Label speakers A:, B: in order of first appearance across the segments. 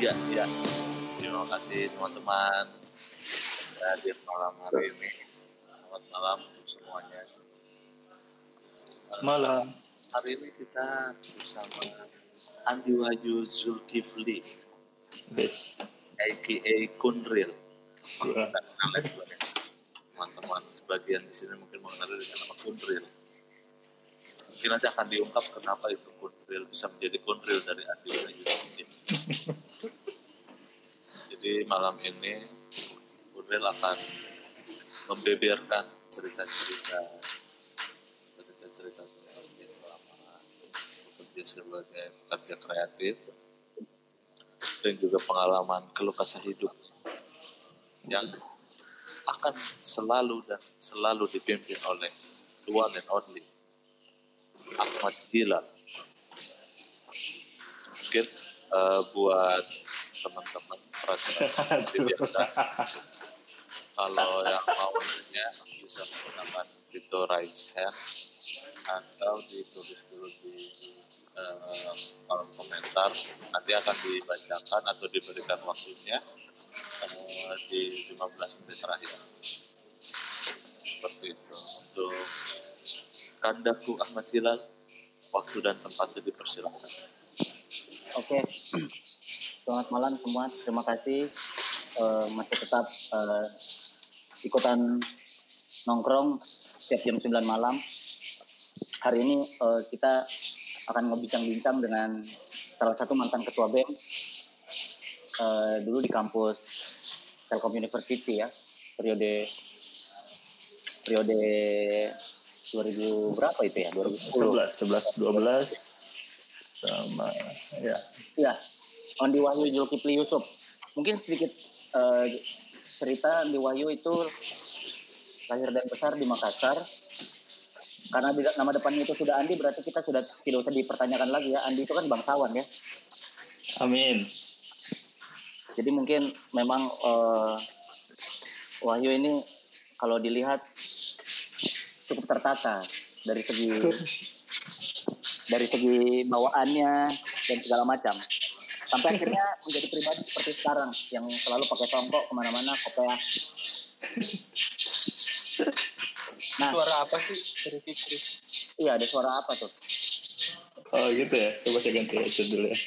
A: iya, iya. Terima kasih teman-teman hadir malam hari ini. Selamat malam untuk semuanya.
B: Malam.
A: Hari ini kita bersama Andi Wahyu Zulkifli,
B: Bes.
A: aka Kunril. Sebagai teman-teman sebagian di sini mungkin mengenal dengan nama Kunril. Mungkin nanti akan diungkap kenapa itu Kunril bisa menjadi Kunril dari Andi Wahyu Zulkifli. Jadi malam ini Kunril akan membeberkan cerita-cerita cerita-cerita dia selama bekerja sebagai pekerja kreatif dan juga pengalaman keluh kesah hidup yang akan selalu dan selalu dipimpin oleh the one and only Ahmad Hilal. Mungkin eh, buat teman-teman seperti biasa. Kalau yang mau nanya bisa menggunakan fitur raise hand atau ditulis dulu di eh, kolom komentar. Nanti akan dibacakan atau diberikan waktunya eh, di 15 menit terakhir. Seperti itu. Untuk kandaku Ahmad Hilal waktu dan tempatnya dipersilahkan
C: Oke, selamat malam semua. Terima kasih Eh, masih tetap eh, ikutan nongkrong setiap jam 9 malam. Hari ini eh, kita akan ngebincang-bincang dengan salah satu mantan ketua BEM eh, dulu di kampus Telkom University ya, periode periode 2000 berapa itu ya? 2010.
B: 11, 11, 12 sama ya.
C: Iya, Andi Wahyu Zulkifli Yusuf. Mungkin sedikit eh, cerita Andi Wahyu itu lahir dan besar di Makassar. Karena nama depannya itu sudah Andi, berarti kita sudah tidak usah dipertanyakan lagi ya. Andi itu kan bangsawan ya.
B: Amin.
C: Jadi mungkin memang eh, Wahyu ini kalau dilihat cukup tertata dari segi dari segi bawaannya dan segala macam. Sampai akhirnya menjadi pribadi seperti sekarang yang selalu pakai tongkok ke mana-mana, kopiah. Nah,
D: Suara apa sih dari Fikri?
C: iya ada suara apa tuh?
B: Oh gitu ya. Coba saya ganti headset dulu ya.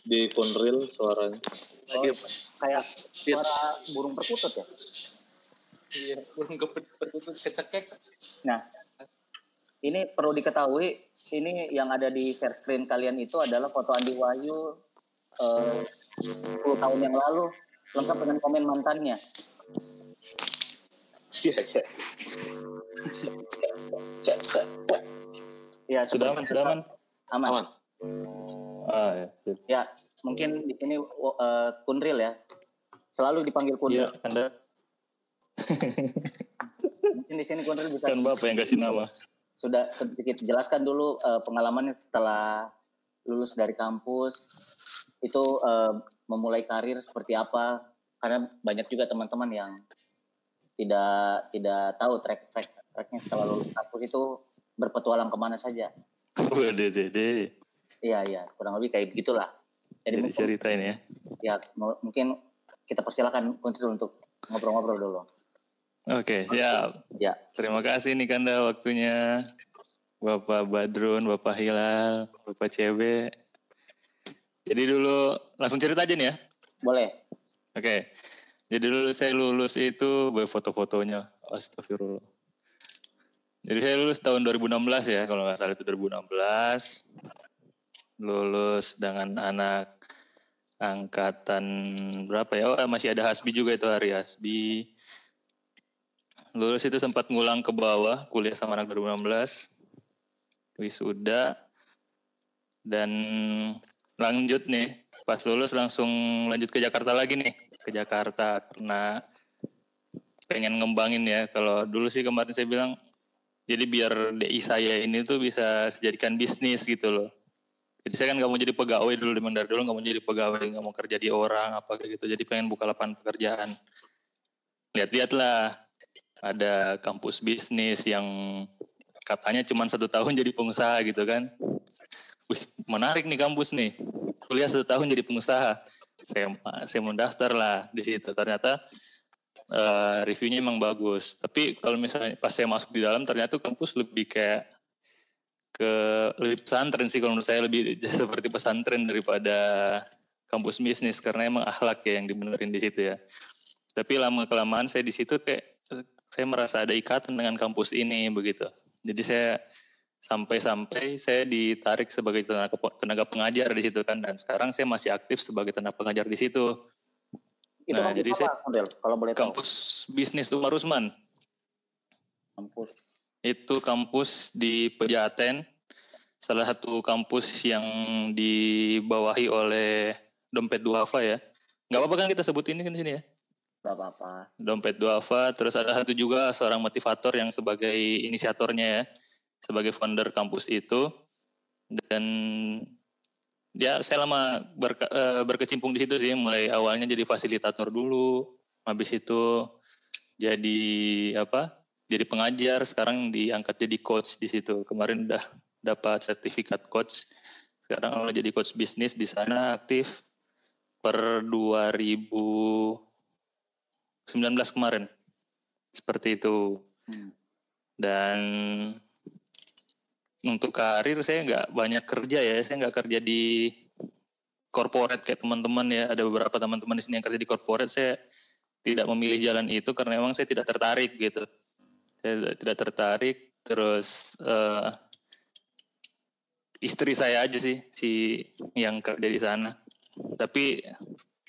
A: di Kunril suaranya
C: Oh, kayak suara burung perkutut ya.
D: Iya, burung keperkutut kecekek.
C: Nah, ini perlu diketahui, ini yang ada di share screen kalian itu adalah foto Andi Wahyu eh, 10 tahun yang lalu, lengkap dengan komen mantannya.
A: iya iya
C: Ya,
B: Sudah aman, sudah aman.
C: aman.
A: aman
B: Ah ya.
C: Ya, mungkin di sini eh, Kunril ya. Selalu dipanggil Kunril.
B: Iya, Anda
C: Mungkin di sini Kunril bisa
B: kan Bapak yang kasih nama.
C: sudah sedikit jelaskan dulu eh, pengalamannya setelah lulus dari kampus itu eh, memulai karir seperti apa karena banyak juga teman-teman yang tidak tidak tahu track track tracknya setelah lulus kampus itu berpetualang ke mana saja
B: Waduh, dede.
C: iya iya kurang lebih kayak begitulah jadi
B: Jadi ceritain ya.
C: ya mungkin kita persilakan Kunril untuk ngobrol-ngobrol dulu
B: Oke, siap.
C: ya
B: Terima kasih nih Kanda waktunya. Bapak Badrun, Bapak Hilal, Bapak CB. Jadi dulu langsung cerita aja nih ya.
C: boleh
B: Oke. Jadi dulu saya lulus itu buat foto-fotonya. Astagfirullah. Jadi saya lulus tahun 2016 ya, kalau nggak salah itu 2016. Lulus dengan anak angkatan berapa ya? Oh masih ada Hasbi juga itu hari Hasbi. Lulus itu sempat ngulang ke bawah, kuliah sama anak 2016. Wisuda. Dan lanjut nih, pas lulus langsung lanjut ke Jakarta lagi nih. Ke Jakarta karena pengen ngembangin ya. Kalau dulu sih kemarin saya bilang, jadi biar DI saya ini tuh bisa dijadikan bisnis gitu loh. Jadi saya kan nggak mau jadi pegawai dulu memang dari dulu nggak mau jadi pegawai, nggak mau kerja di orang apa gitu. Jadi pengen buka lapangan pekerjaan. Lihat-lihat lah, ada kampus bisnis yang katanya cuma satu tahun jadi pengusaha gitu kan. Wih, menarik nih kampus nih. kuliah satu tahun jadi pengusaha. Saya saya mau daftar lah di situ. Ternyata uh, reviewnya emang bagus. Tapi kalau misalnya pas saya masuk di dalam ternyata kampus lebih kayak ke lebih pesantren sih kalau menurut saya lebih seperti pesantren daripada kampus bisnis karena emang akhlak ya yang dibenerin di situ ya. Tapi lama kelamaan saya di situ kayak saya merasa ada ikatan dengan kampus ini begitu. Jadi saya sampai-sampai saya ditarik sebagai tenaga, tenaga pengajar di situ kan dan sekarang saya masih aktif sebagai tenaga pengajar di situ.
C: Itu
B: nah, jadi
C: apa,
B: saya
C: kalau boleh tahu.
B: kampus bisnis Umar Usman.
C: Kampus.
B: Itu kampus di Pejaten, salah satu kampus yang dibawahi oleh Dompet Duafa ya. Nggak apa-apa kan kita sebut ini kan di sini ya.
C: Gak apa-apa.
B: Dompet Duafa, terus ada satu juga seorang motivator yang sebagai inisiatornya ya, sebagai founder kampus itu. Dan ya saya lama berke, eh, berkecimpung di situ sih, mulai awalnya jadi fasilitator dulu, habis itu jadi apa? Jadi pengajar, sekarang diangkat jadi coach di situ. Kemarin udah dapat sertifikat coach. Sekarang kalau jadi coach bisnis di sana aktif per 2019 kemarin. Seperti itu.
C: Hmm.
B: Dan untuk karir saya nggak banyak kerja ya. Saya nggak kerja di corporate kayak teman-teman ya. Ada beberapa teman-teman di sini yang kerja di corporate. Saya tidak memilih jalan itu karena memang saya tidak tertarik gitu. Saya tidak tertarik. Terus eh, istri saya aja sih si yang kerja di sana. Tapi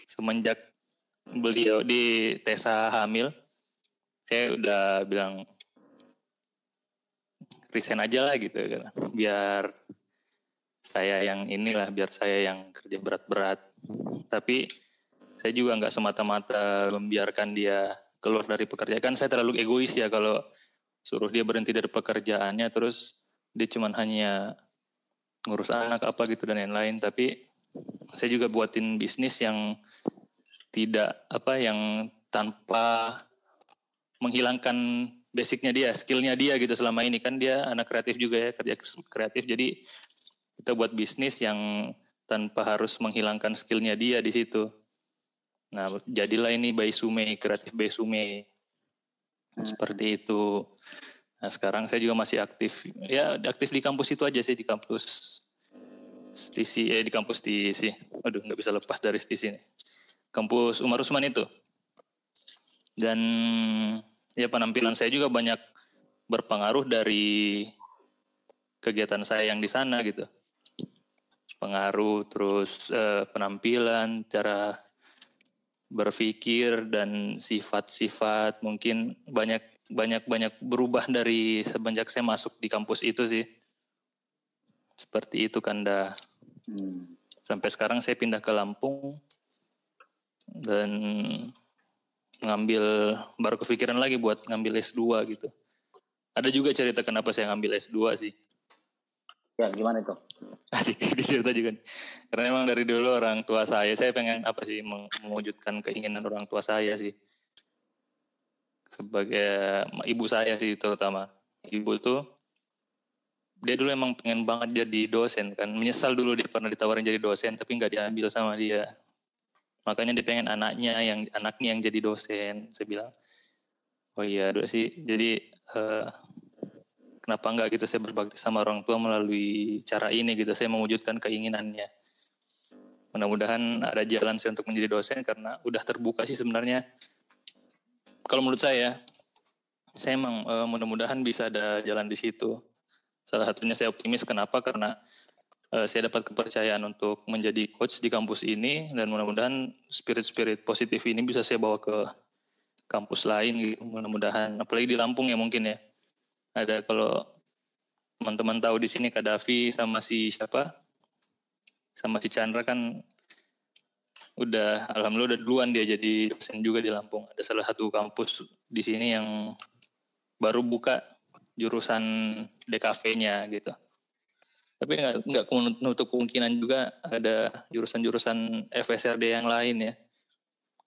B: semenjak beliau di Tesa hamil, saya udah bilang resign aja lah gitu kan. Biar saya yang inilah, biar saya yang kerja berat-berat. Tapi saya juga nggak semata-mata membiarkan dia keluar dari pekerjaan. Kan saya terlalu egois ya kalau suruh dia berhenti dari pekerjaannya terus dia cuman hanya ngurus anak apa gitu dan lain-lain tapi saya juga buatin bisnis yang tidak apa yang tanpa menghilangkan basicnya dia skillnya dia gitu selama ini. Kan dia anak kreatif juga ya kerja kreatif. Jadi kita buat bisnis yang tanpa harus menghilangkan skillnya dia di situ. Nah jadilah ini by Sume kreatif by Sume seperti itu. Nah sekarang saya juga masih aktif, ya aktif di kampus itu aja sih di kampus Stisi, eh di kampus Stisi. Aduh nggak bisa lepas dari Stisi nih. Kampus Umar Usman itu. Dan ya penampilan saya juga banyak berpengaruh dari kegiatan saya yang di sana gitu. Pengaruh terus eh, penampilan, cara berpikir dan sifat-sifat mungkin banyak banyak banyak berubah dari semenjak saya masuk di kampus itu sih seperti itu Kanda
C: Hmm.
B: sampai sekarang saya pindah ke Lampung dan ngambil baru kepikiran lagi buat ngambil S2 gitu ada juga cerita kenapa saya ngambil S2 sih
C: Ya gimana itu?
B: Asik dicerita juga. Karena emang dari dulu orang tua saya, saya pengen apa sih mewujudkan keinginan orang tua saya sih. Sebagai ibu saya sih terutama. Ibu tuh dia dulu emang pengen banget jadi dosen kan. Menyesal dulu dia pernah ditawarin jadi dosen tapi nggak diambil sama dia. Makanya dia pengen anaknya yang anaknya yang jadi dosen. Saya bilang, oh iya dulu sih. Jadi eh, kenapa enggak gitu? Saya berbakti sama orang tua melalui cara ini gitu. Saya mewujudkan keinginannya. Mudah-mudahan ada jalan saya untuk menjadi dosen karena udah terbuka sih sebenarnya. Kalau menurut saya saya emang eh, mudah-mudahan bisa ada jalan di situ. Salah satunya saya optimis. Kenapa? Karena eh, saya dapat kepercayaan untuk menjadi coach di kampus ini dan mudah-mudahan spirit-spirit positif ini bisa saya bawa ke kampus lain gitu mudah-mudahan. Apalagi di Lampung ya mungkin ya. Ada kalau teman-teman tahu di sini Kak Davi sama si siapa? Sama si Chandra kan udah alhamdulillah udah duluan dia jadi dosen juga di Lampung. Ada salah satu kampus di sini yang baru buka jurusan DKV-nya gitu tapi nggak nggak menutup kemungkinan juga ada jurusan-jurusan FSRD yang lain ya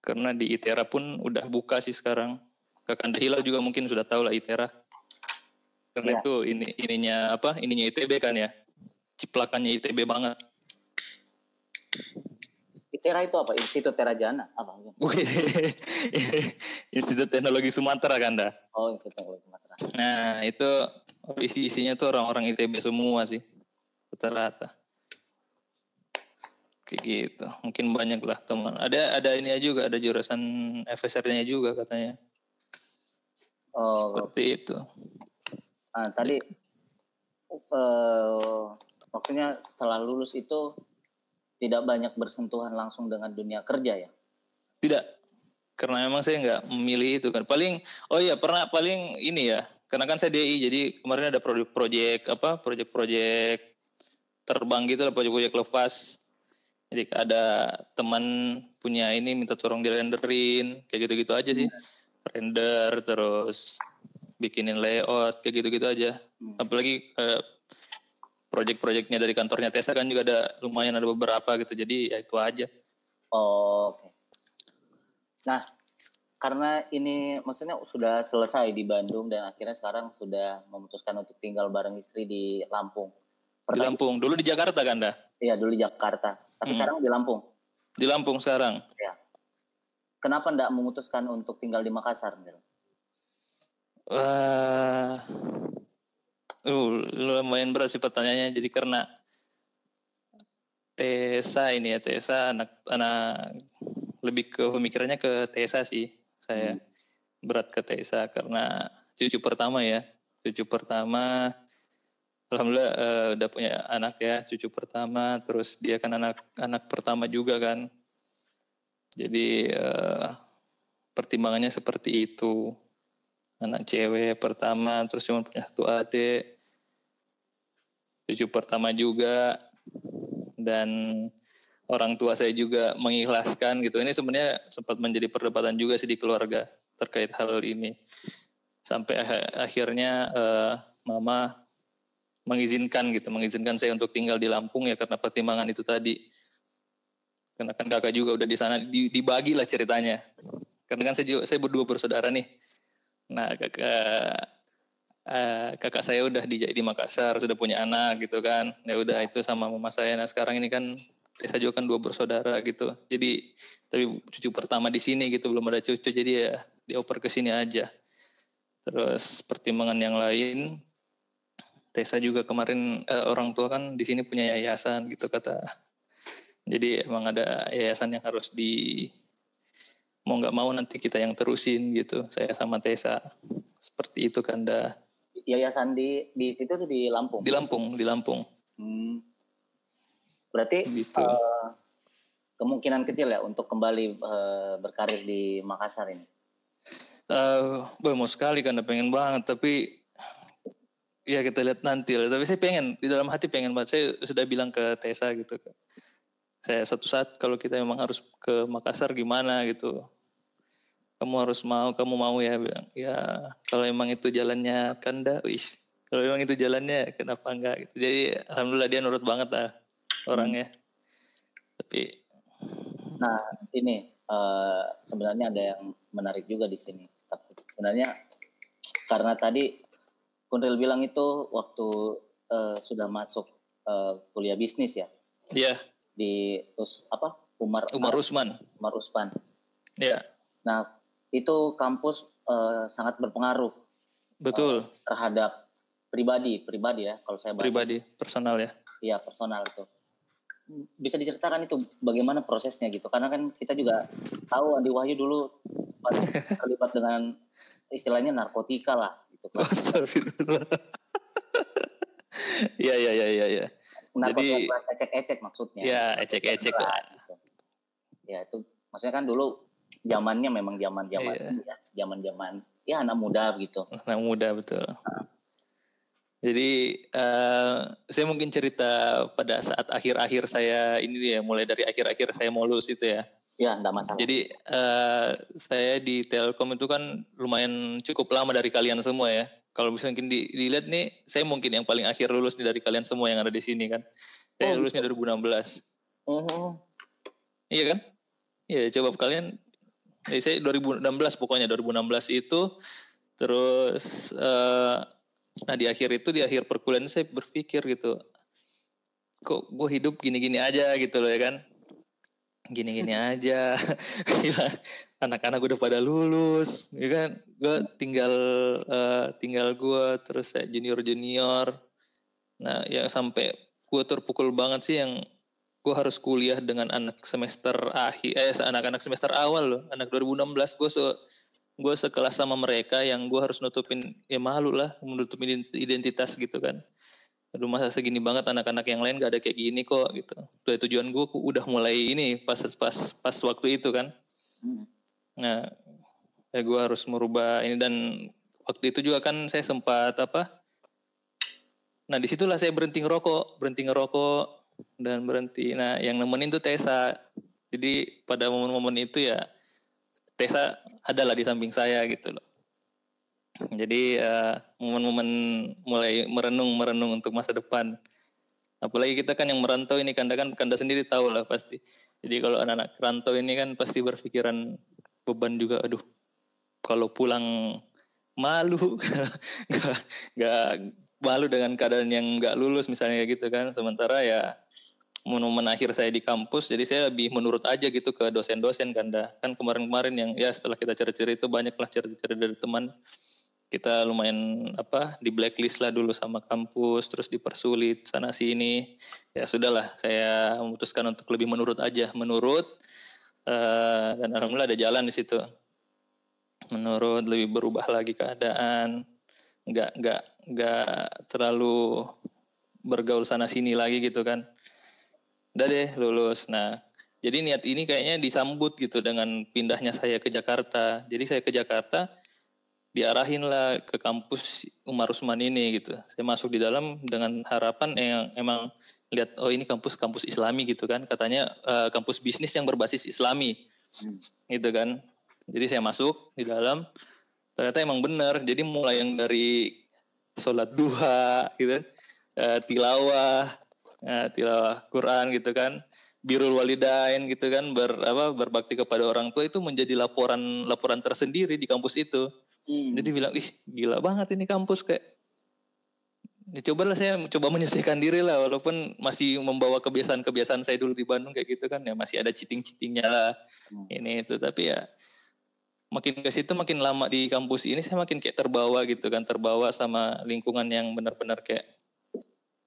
B: karena di ITERA pun udah buka sih sekarang Kakanda Hilal juga mungkin sudah tahu lah ITERA karena
C: Iya.
B: itu ini ininya apa ininya ITB kan ya ciplakannya ITB banget
C: Tera itu apa? Institut Tera Jana apa?
B: Institut Teknologi Sumatera kan dah.
C: Oh, Institut Teknologi Sumatera.
B: Nah itu isi isinya tuh orang-orang ITB semua sih rata-rata. Kayak gitu. Mungkin banyak lah teman. Ada ada ini juga ada jurusan FSR-nya juga katanya.
C: Oh,
B: Seperti itu.
C: Nah, tadi eh maksudnya setelah lulus itu tidak banyak bersentuhan langsung dengan dunia kerja ya?
B: Tidak. Karena memang saya nggak memilih itu kan. Paling oh iya pernah paling ini ya. Karena kan saya DI jadi kemarin ada proyek-proyek apa proyek-proyek terbang gitu lah proyek-proyek lepas. Jadi ada teman punya ini minta tolong di renderin kayak gitu-gitu aja sih. Render terus bikinin layout kayak gitu-gitu aja. Apalagi eh, proyek-proyeknya dari kantornya Tesa kan juga ada lumayan ada beberapa gitu. Jadi ya itu aja.
C: Oh, oke. Nah, karena ini maksudnya sudah selesai di Bandung dan akhirnya sekarang sudah memutuskan untuk tinggal bareng istri di Lampung.
B: Di
C: Pertanyaan-
B: Lampung. Dulu di Jakarta kan dah?
C: Iya, dulu di Jakarta. Tapi
B: Hmm.
C: sekarang di Lampung.
B: Di Lampung sekarang.
C: Ya. Kenapa enggak memutuskan untuk tinggal di Makassar? Mil?
B: Wah, uh, lumayan berat sih pertanyaannya. Jadi karena Tesa ini ya Tesa anak anak lebih ke pemikirannya ke Tesa sih saya berat ke Tesa karena cucu pertama ya cucu pertama alhamdulillah eh, udah punya anak ya cucu pertama terus dia kan anak anak pertama juga kan. Jadi eh, pertimbangannya seperti itu. Anak cewek pertama terus cuma punya satu adik. Cucu pertama juga. Dan orang tua saya juga mengikhlaskan gitu. Ini sebenarnya sempat menjadi perdebatan juga sih di keluarga terkait hal ini. Sampai akhirnya eh, mama mengizinkan gitu mengizinkan saya untuk tinggal di Lampung ya karena pertimbangan itu tadi karena kan kakak juga udah di sana di- dibagi lah ceritanya karena kan saya juga, saya berdua bersaudara nih Nah, kakak eh, kakak saya udah di di Makassar, sudah punya anak gitu kan. Ya udah itu sama mama saya. Nah, sekarang ini kan saya juga kan dua bersaudara gitu. Jadi tapi cucu pertama di sini gitu belum ada cucu jadi ya dioper ke sini aja. Terus pertimbangan yang lain Tessa juga kemarin eh, orang tua kan di sini punya yayasan gitu kata. Jadi emang ada yayasan yang harus di mau nggak mau nanti kita yang terusin gitu saya sama Tessa seperti itu kan dah
C: Yayasan di di situ tuh di Lampung.
B: di Lampung di Lampung
C: Hmm. Berarti
B: Gitu.
C: eh, kemungkinan kecil ya untuk kembali eh, berkarir di Makassar ini.
B: Eh, boy, mau sekali kan pengen banget tapi ya kita lihat nanti lah. Tapi saya pengen di dalam hati pengen banget. Saya sudah bilang ke Tessa gitu saya suatu saat kalau kita memang harus ke Makassar gimana gitu? Kamu harus mau kamu mau ya bilang. Ya kalau emang itu jalannya kanda wih. Kalau emang itu jalannya kenapa enggak? Gitu. Jadi alhamdulillah dia nurut banget lah orangnya. Tapi
C: Nah, ini eh, sebenarnya ada yang menarik juga di sini. Tapi sebenarnya karena tadi Kunril bilang itu waktu eh, sudah masuk eh, kuliah bisnis ya
B: ya
C: di Us- apa Umar
B: Umar Usman
C: Umar Usman.
B: ya
C: Nah, itu kampus eh, sangat berpengaruh
B: betul
C: terhadap pribadi, pribadi ya kalau saya bahas.
B: pribadi personal ya
C: Iya, personal itu. Bisa diceritakan itu bagaimana prosesnya gitu. Karena kan kita juga tahu Andi Wahyu dulu sempat terlibat dengan istilahnya narkotika lah.
B: Astagfirullah. Iya iya iya iya ya. Jadi-
C: ecek-ecek maksudnya.
B: Ya, ecek-ecek lah.
C: Gitu. Ya, itu maksudnya kan dulu zamannya memang zaman-zaman
B: Iya.
C: ini ya, zaman-zaman ya anak muda gitu.
B: Anak muda betul. Jadi eh, saya mungkin cerita pada saat akhir-akhir saya ini ya, mulai dari akhir-akhir saya mau lulus itu ya.
C: Ya, enggak masalah.
B: Jadi eh, saya di Telkom itu kan lumayan cukup lama dari kalian semua ya. Kalau bisa mungkin di- dilihat nih, saya mungkin yang paling akhir lulus nih dari kalian semua yang ada di sini kan. Saya
C: Oh,
B: lulusnya 2016.
C: Mhm.
B: Iya kan? Iya, coba kalian ya saya 2016 pokoknya 2016 itu terus eh, nah di akhir itu di akhir perkuliahan saya berpikir gitu kok gue hidup gini-gini aja gitu loh ya kan gini-gini aja. Anak-anak udah pada lulus ya kan? Gue tinggal eh, tinggal gue terus saya junior junior nah yang sampai gue terpukul banget sih yang gue harus kuliah dengan anak semester akhir eh anak-anak semester awal loh. Anak 2016 gue se gue sekelas sama mereka yang gue harus nutupin ya malu lah menutupin ident- identitas gitu kan aduh masa segini banget anak-anak yang lain gak ada kayak gini kok gitu Tuh, tujuan gue udah mulai ini pas pas pas waktu itu kan
C: Hmm.
B: Nah, ya gue harus merubah ini dan waktu itu juga kan saya sempat apa? Nah di situlah saya berhenti ngerokok, berhenti ngerokok dan berhenti. Nah yang nemenin tuh Tessa. Jadi pada momen-momen itu ya Tessa adalah di samping saya gitu loh. Jadi eh, momen-momen mulai merenung merenung untuk masa depan. Apalagi kita kan yang merantau ini kanda kan kanda sendiri tahu lah pasti. Jadi kalau anak-anak rantau ini kan pasti berpikiran beban juga. Aduh, kalau pulang malu, nggak malu dengan keadaan yang nggak lulus misalnya gitu kan. Sementara ya momen akhir saya di kampus, jadi saya lebih menurut aja gitu ke dosen-dosen kanda. Kan kemarin-kemarin yang ya setelah kita cari-cari itu banyaklah cari-cari dari teman kita lumayan apa di blacklist lah dulu sama kampus terus dipersulit sana sini. Ya sudahlah saya memutuskan untuk lebih menurut aja menurut eh, dan alhamdulillah ada jalan di situ. Menurut lebih berubah lagi keadaan. Nggak nggak nggak terlalu bergaul sana sini lagi gitu kan. Udah deh lulus. Nah jadi niat ini kayaknya disambut gitu dengan pindahnya saya ke Jakarta. Jadi saya ke Jakarta diarahin lah ke kampus Umar Usman ini gitu. Saya masuk di dalam dengan harapan yang emang lihat oh ini kampus kampus Islami gitu kan. Katanya eh, kampus bisnis yang berbasis Islami. Gitu kan. Jadi saya masuk di dalam ternyata emang benar. Jadi mulai yang dari sholat duha gitu eh, tilawah, eh, tilawah Quran gitu kan. Birul walidain gitu kan ber apa berbakti kepada orang tua itu menjadi laporan laporan tersendiri di kampus itu.
C: Hmm.
B: Jadi bilang, ih gila banget ini kampus kayak. Ya, cobalah saya coba menyesuaikan diri lah walaupun masih membawa kebiasaan-kebiasaan saya dulu di Bandung kayak gitu kan ya masih ada cheating-cheatingnya lah
C: Hmm.
B: ini itu tapi ya makin ke situ makin lama di kampus ini saya makin kayak terbawa gitu kan terbawa sama lingkungan yang benar-benar kayak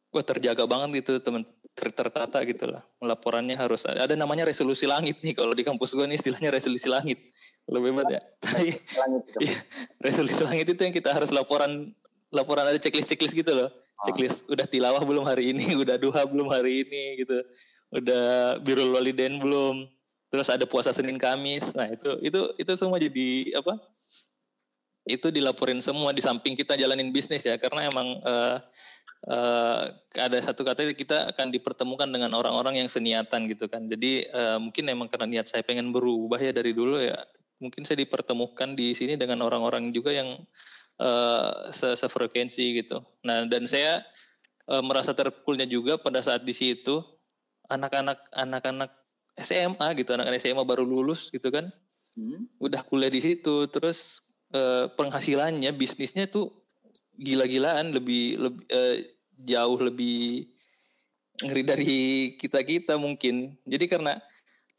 B: wah terjaga banget gitu teman ter tertata gitu lah laporannya harus ada namanya resolusi langit nih kalau di kampus gua nih istilahnya resolusi langit lebih hebat ya tapi. Iya, resolusi langit itu yang kita harus laporan laporan ada checklist checklist gitu loh. Checklist udah tilawah belum hari ini, udah duha belum hari ini gitu. Udah birul walidain belum. Terus ada puasa Senin Kamis. Nah, itu itu itu semua jadi apa? Itu dilaporin semua di samping kita jalanin bisnis ya karena emang eh, eh, ada satu kata kita akan dipertemukan dengan orang-orang yang seniatan gitu kan. Jadi eh, mungkin emang karena niat saya pengen berubah ya dari dulu ya mungkin saya dipertemukan di sini dengan orang-orang juga yang eh, se sefrekuensi gitu. Nah dan saya eh, merasa terpukulnya juga pada saat di situ anak-anak anak-anak SMA gitu, anak-anak SMA baru lulus gitu kan,
C: Hmm.
B: udah kuliah di situ, terus eh, penghasilannya bisnisnya tuh gila-gilaan, lebih lebih eh, jauh lebih ngeri dari kita kita mungkin. Jadi karena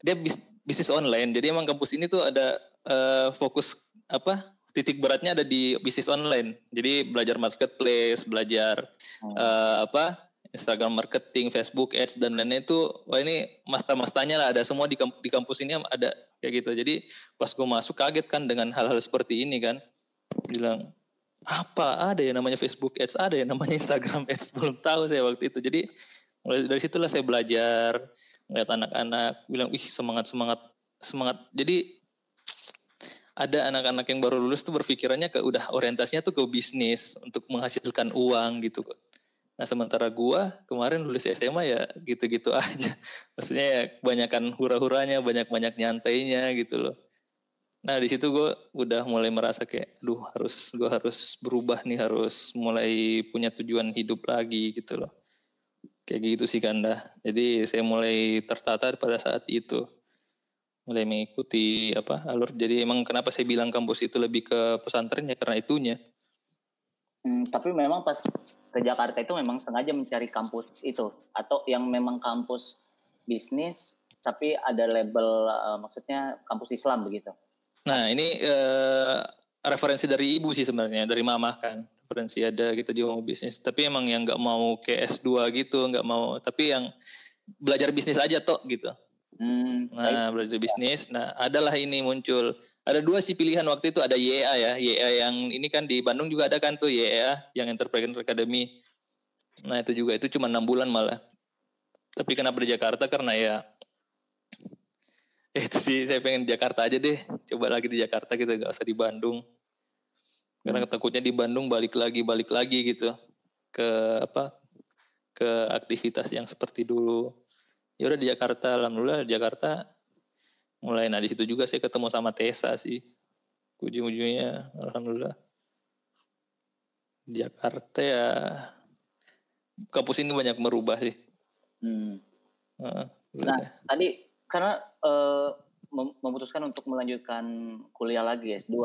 B: dia bis- bisnis online, jadi emang kampus ini tuh ada eh, fokus apa titik beratnya ada di bisnis online. Jadi belajar marketplace, belajar eh, apa Instagram marketing, Facebook ads dan lain-lain itu wah ini master-masternya lah ada semua di, kamp- di kampus ini ada kayak gitu. Jadi pas gue masuk kaget kan dengan hal-hal seperti ini kan. Bilang apa ada ya namanya Facebook ads, ada ya namanya Instagram ads belum tahu saya waktu itu. Jadi mulai dari situlah saya belajar ngeliat anak-anak bilang ih semangat semangat semangat. Jadi ada anak-anak yang baru lulus tuh berpikirannya ke udah orientasinya tuh ke bisnis untuk menghasilkan uang gitu kok. Nah sementara gua kemarin lulus SMA ya gitu-gitu aja. Maksudnya ya kebanyakan hura-huranya, banyak-banyak nyantainya gitu loh. Nah di situ gue udah mulai merasa kayak, duh harus gue harus berubah nih, harus mulai punya tujuan hidup lagi gitu loh. Kayak gitu sih Kanda. Jadi saya mulai tertata pada saat itu. Mulai mengikuti apa alur. Jadi emang kenapa saya bilang kampus itu lebih ke pesantren? Ya karena itunya.
C: Hmm, tapi memang pas ke Jakarta itu memang sengaja mencari kampus itu. Atau yang memang kampus bisnis tapi ada label eh, maksudnya kampus Islam begitu.
B: Nah ini eh, referensi dari ibu sih sebenarnya. Dari mama kan. Referensi ada kita juga mau bisnis. Tapi emang yang nggak mau ke S2 gitu nggak mau. Tapi yang belajar bisnis aja toh gitu
C: Hmm,
B: nah belajar bisnis. Nah adalah ini muncul. Ada dua sih pilihan waktu itu ada YA. Ya YA yang ini kan di Bandung juga ada kan tuh YA yang Entrepreneur Academy. Nah itu juga itu cuma enam bulan malah. Tapi kenapa di Jakarta? Karena ya ya itu sih saya pengen di Jakarta aja deh. Coba lagi di Jakarta gitu gak usah di Bandung. Karena takutnya di Bandung balik lagi balik lagi gitu. Ke apa? Ke aktivitas yang seperti dulu ya udah di Jakarta alhamdulillah di Jakarta mulai nah di situ juga saya ketemu sama Tessa sih ujung-ujungnya alhamdulillah di Jakarta ya kampus ini banyak merubah sih
C: Hmm.
B: Heeh.
C: Nah, tadi karena mem- memutuskan untuk melanjutkan kuliah lagi S2.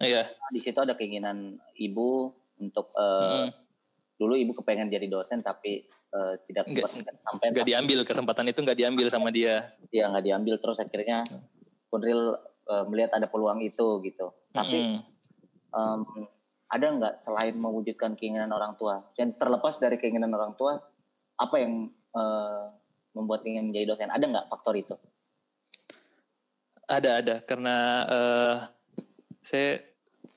B: iya
C: Di situ ada keinginan ibu untuk eh,
B: Mm.
C: Dulu ibu kepengen jadi dosen tapi eh, tidak sempat sampai
B: nggak diambil kesempatan itu nggak diambil sama dia
C: ya nggak diambil terus akhirnya Kunril eh, melihat ada peluang itu gitu. Tapi
B: Mm-mm.
C: em, ada nggak selain mewujudkan keinginan orang tua, yang terlepas dari keinginan orang tua, apa yang eh, membuat ingin menjadi dosen? Ada nggak faktor itu?
B: Ada ada karena eh, saya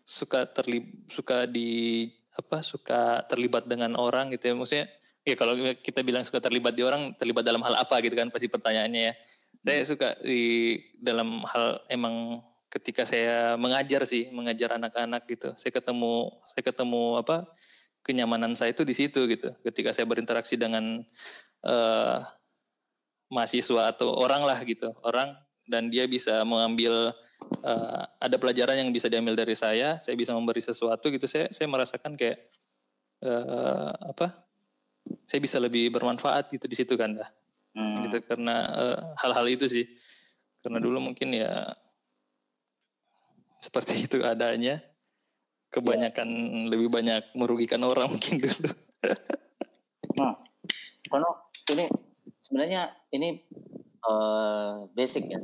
B: suka terlib suka di apa suka terlibat dengan orang gitu ya. Maksudnya ya kalau kita bilang suka terlibat di orang terlibat dalam hal apa gitu kan pasti pertanyaannya ya. Saya suka di dalam hal emang ketika saya mengajar sih mengajar anak-anak gitu. Saya ketemu saya ketemu apa kenyamanan saya itu di situ gitu. Ketika saya berinteraksi dengan eh, mahasiswa atau orang lah gitu orang dan dia bisa mengambil eh, ada pelajaran yang bisa diambil dari saya saya bisa memberi sesuatu gitu. Saya saya merasakan kayak eh, apa saya bisa lebih bermanfaat gitu di situ kan dah
C: Hmm.
B: gitu karena eh, hal-hal itu sih. Karena dulu mungkin ya seperti itu adanya. Kebanyakan lebih banyak merugikan orang mungkin dulu.
C: Nah, karena ini sebenarnya ini eh, basic ya.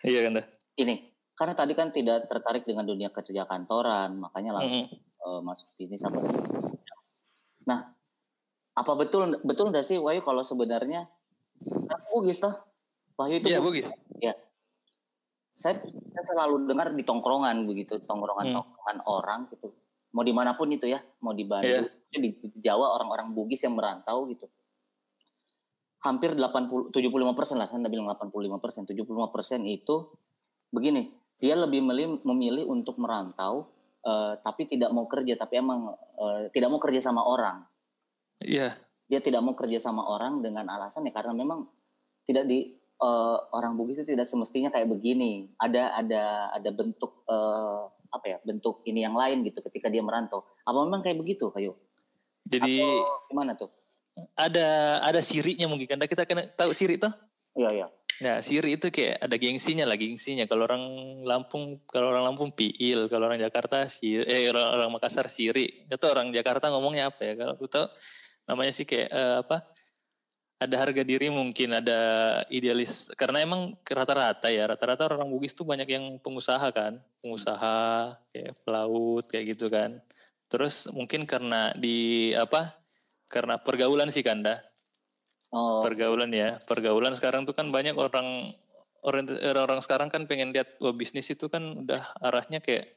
B: iya kan dah
C: Ini karena tadi kan tidak tertarik dengan dunia kerja kantoran, makanya langsung
B: Mm-mm.
C: eh, masuk bisnis apa. Nah, apa betul betul nggak sih Wahyu kalau sebenarnya kan bugis toh? Wahyu itu
B: iya
C: bugis. Ya. Saya, saya selalu dengar di tongkrongan begitu, tongkrongan-tongkrongan orang gitu. Mau di mana pun itu ya, mau di Bandung, di, di Jawa orang-orang Bugis yang merantau gitu. Hampir 80, 75 persen lah, saya bilang 85 persen, 75 persen itu begini, dia lebih memilih, memilih untuk merantau, eh, tapi tidak mau kerja, tapi emang eh, tidak mau kerja sama orang
B: iya
C: dia tidak mau kerja sama orang dengan alasan ya karena memang tidak di eh, orang Bugis itu tidak semestinya kayak begini. Ada ada ada bentuk eh, apa ya bentuk ini yang lain gitu ketika dia merantau. Apa memang kayak begitu, kayu?
B: jadi
C: Atau gimana tuh?
B: ada ada sirinya mungkin kan kita kena tahu siri tuh
C: Iya iya.
B: Nah, siri itu kayak ada gengsinya lah, gengsinya. Kalau orang Lampung, kalau orang Lampung piil, kalau orang Jakarta siri, eh orang, orang Makassar siri. Itu orang Jakarta ngomongnya apa ya? Kalau aku tahu namanya sih kayak eh, apa? Ada harga diri mungkin, ada idealis. Karena emang rata-rata ya, rata-rata orang Bugis tuh banyak yang pengusaha kan, pengusaha, kayak pelaut, kayak gitu kan. Terus mungkin karena di apa? Karena pergaulan sih Kanda
C: Oh,
B: pergaulan ya. Pergaulan sekarang tuh kan banyak orang orang orang sekarang kan pengen lihat oh, bisnis itu kan udah arahnya kayak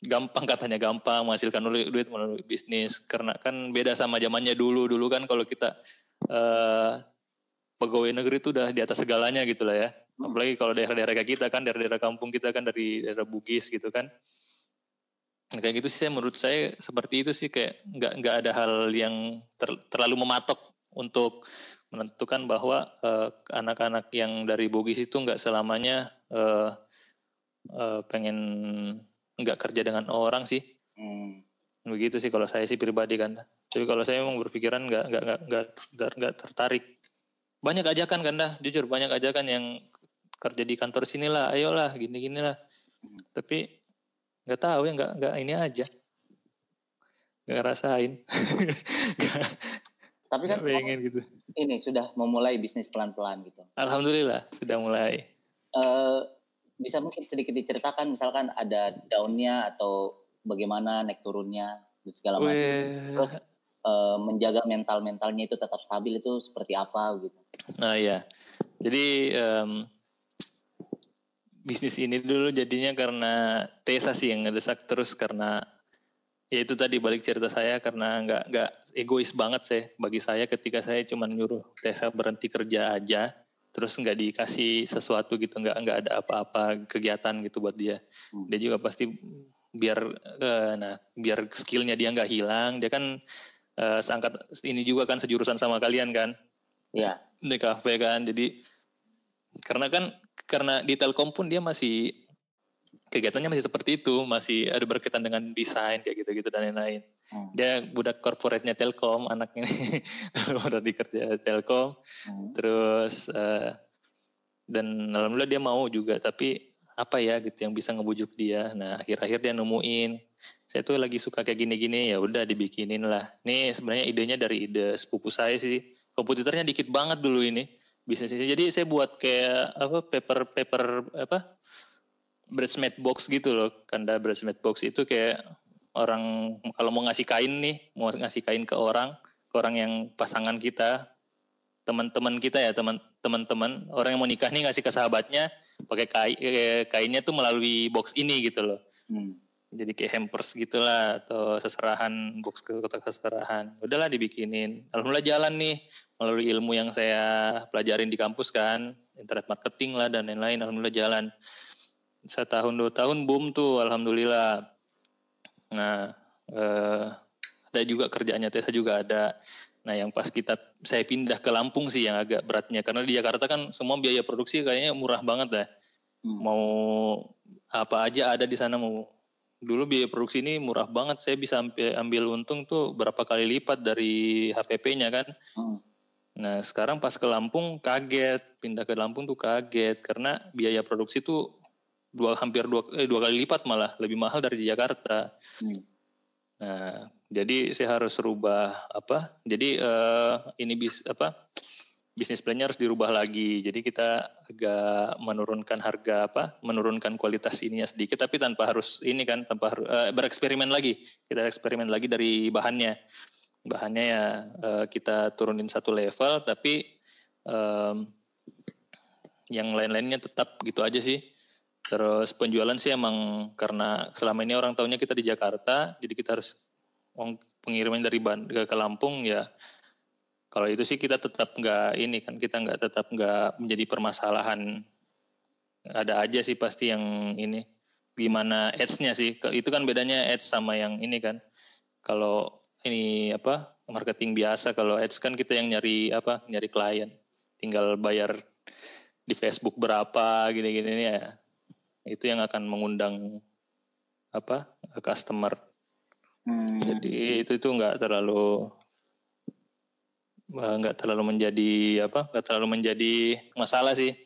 B: gampang katanya gampang menghasilkan duit duit melalui bisnis. Karena kan beda sama zamannya dulu. Dulu kan kalau kita eh pegawai negeri itu udah di atas segalanya gitu lah ya. Apalagi kalau daerah-daerah kayak kita kan daerah-daerah kampung kita kan dari daerah Bugis gitu kan. Nah, kayak gitu sih menurut saya seperti itu sih kayak nggak nggak ada hal yang ter- terlalu mematok untuk menentukan bahwa eh, anak-anak yang dari Bugis itu nggak selamanya eh, eh, pengen nggak kerja dengan orang sih.
C: Hmm.
B: begitu sih kalau saya sih pribadi kan. Tapi kalau saya memang berpikiran nggak nggak nggak nggak tertarik. Banyak ajakan kan dah jujur banyak ajakan yang kerja di kantor sinilah ayolah gini gini lah tapi nggak tahu ya nggak nggak ini aja. Nggak ngerasain
C: Tapi kan
B: pengen gitu.
C: ini sudah memulai bisnis pelan-pelan gitu.
B: Alhamdulillah sudah mulai.
C: Eh bisa mungkin sedikit diceritakan misalkan ada daunnya atau bagaimana naik turunnya dan segala macam. Terus eh, menjaga mental-mentalnya itu tetap stabil itu seperti apa gitu.
B: Nah ya, jadi em, bisnis ini dulu jadinya karena Tesa sih yang ngedesak terus karena ya itu tadi balik cerita saya karena nggak nggak egois banget saya bagi saya ketika saya cuma nyuruh Tesa berhenti kerja aja terus nggak dikasih sesuatu gitu nggak nggak ada apa-apa kegiatan gitu buat dia. Dia juga pasti biar eh, nah biar skillnya dia nggak hilang dia kan eh, seangkat ini juga kan sejurusan sama kalian kan?
C: Ya.
B: di kafe kan jadi karena kan karena di Telkom pun dia masih kegiatannya masih seperti itu masih ada berkaitan dengan desain kayak gitu-gitu dan lain-lain.
C: Hmm.
B: dia budak korporatnya Telkom anaknya udah di kerja Telkom.
C: Hmm.
B: terus eh, dan alhamdulillah dia mau juga tapi apa ya gitu yang bisa ngebujuk dia. Nah akhir-akhir dia nemuin saya tuh lagi suka kayak gini-gini ya udah dibikinin lah. Nih sebenarnya idenya dari ide sepupu saya sih. Komputernya dikit banget dulu ini bisnisnya. Jadi saya buat kayak apa paper paper apa bridesmaid box gitu loh kanda bridesmaid box itu kayak orang kalau mau ngasih kain nih mau ngasih kain ke orang ke orang yang pasangan kita teman-teman kita ya teman teman-teman orang yang mau nikah nih ngasih ke sahabatnya pakai kain kainnya tuh melalui box ini gitu loh.
C: Hmm.
B: jadi kayak hampers gitulah atau seserahan box ke kotak seserahan. Udahlah dibikinin. Alhamdulillah jalan nih melalui ilmu yang saya pelajarin di kampus kan internet marketing lah dan lain-lain alhamdulillah jalan setahun dua tahun boom tuh alhamdulillah. Nah eh, ada juga kerjaannya Tesa juga ada. Nah yang pas kita saya pindah ke Lampung sih yang agak beratnya. Karena di Jakarta kan semua biaya produksi kayaknya murah banget dah
C: Hmm.
B: mau apa aja ada di sana mau dulu biaya produksi ini murah banget. Saya bisa ambil, ambil untung tuh berapa kali lipat dari HPP-nya kan.
C: Hmm.
B: nah sekarang pas ke Lampung kaget. Pindah ke Lampung tuh kaget. Karena biaya produksi tuh dua hampir dua eh, dua kali lipat malah lebih mahal dari di Jakarta
C: Hmm.
B: Nah, jadi saya harus rubah apa? Jadi eh, ini bis apa? Bisnis plannya harus dirubah lagi. Jadi kita agak menurunkan harga apa? Menurunkan kualitas ininya sedikit, tapi tanpa harus ini kan, tanpa harus eh, bereksperimen lagi. Kita eksperimen lagi dari bahannya. Bahannya ya eh, kita turunin satu level, tapi em, yang lain-lainnya tetap gitu aja sih. Terus penjualan sih emang karena selama ini orang tahunya kita di Jakarta, jadi kita harus pengiriman dari Ban ke, Lampung ya. Kalau itu sih kita tetap nggak ini kan kita nggak tetap nggak menjadi permasalahan. Ada aja sih pasti yang ini gimana ads-nya sih. Itu kan bedanya ads sama yang ini kan. Kalau ini apa marketing biasa, kalau ads kan kita yang nyari apa nyari klien, tinggal bayar di Facebook berapa gini-gini ya itu yang akan mengundang apa customer.
C: Hmm.
B: jadi itu itu nggak terlalu eh, nggak terlalu menjadi apa nggak terlalu menjadi masalah sih.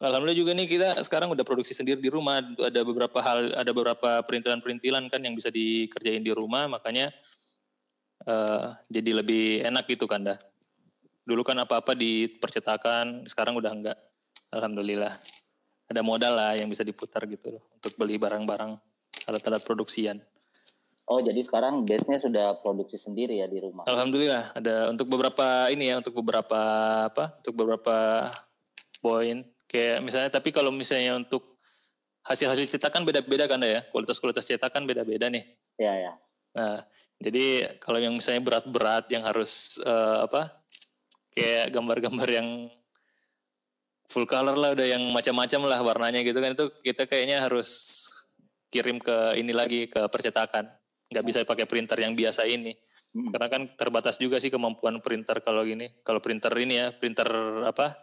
B: Alhamdulillah juga nih kita sekarang udah produksi sendiri di rumah. Ada beberapa hal ada beberapa perintilan-perintilan kan yang bisa dikerjain di rumah. Makanya eh, jadi lebih enak gitu kan dah. Dulu kan apa-apa di percetakan sekarang udah enggak alhamdulillah ada modal lah yang bisa diputar gitu loh untuk beli barang-barang alat-alat produksian
C: Oh jadi sekarang base-nya sudah produksi sendiri ya di rumah.
B: Alhamdulillah ada untuk beberapa ini ya untuk beberapa apa untuk beberapa poin kayak misalnya tapi kalau misalnya untuk hasil-hasil cetakan beda-beda kan ya kualitas-kualitas cetakan beda-beda nih
C: Ya ya.
B: nah jadi kalau yang misalnya berat-berat yang harus eh, apa kayak gambar-gambar yang full color lah udah yang macam-macam lah warnanya gitu kan. Itu kita kayaknya harus kirim ke ini lagi ke percetakan. Nggak bisa pakai printer yang biasa ini.
C: Hmm.
B: karena kan terbatas juga sih kemampuan printer kalau gini. Kalau printer ini ya printer apa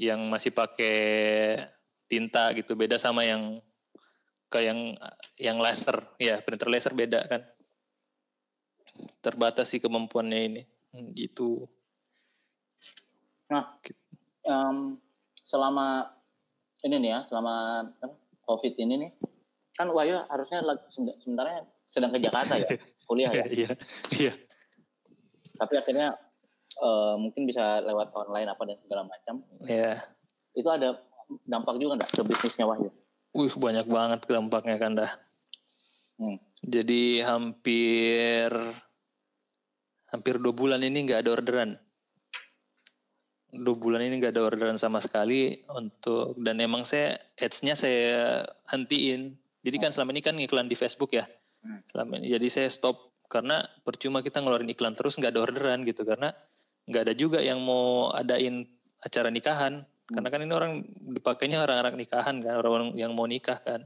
B: yang masih pakai tinta gitu. Beda sama yang ke yang yang laser. Ya printer laser beda kan. Terbatas sih kemampuannya ini. Hmm, gitu.
C: Nah, em, selama ini nih ya, selama COVID ini nih, kan Wahyu harusnya sebenarnya sedang ke Jakarta ya, kuliah ya.
B: iya iya
C: tapi akhirnya eh, mungkin bisa lewat online apa dan segala macam
B: Ya.
C: itu ada dampak juga nggak ke bisnisnya Wahyu
B: Wih banyak banget dampaknya kan dah.
C: hmm.
B: Jadi hampir hampir dua bulan ini nggak ada orderan. Dua bulan ini nggak ada orderan sama sekali untuk dan emang saya ads-nya saya hentiin. Jadi kan selama ini kan iklan di Facebook ya. Selama ini jadi saya stop karena percuma kita ngeluarin iklan terus nggak ada orderan gitu karena nggak ada juga yang mau adain acara nikahan. Karena kan ini orang dipakainya orang-orang nikahan kan, orang yang mau nikah kan.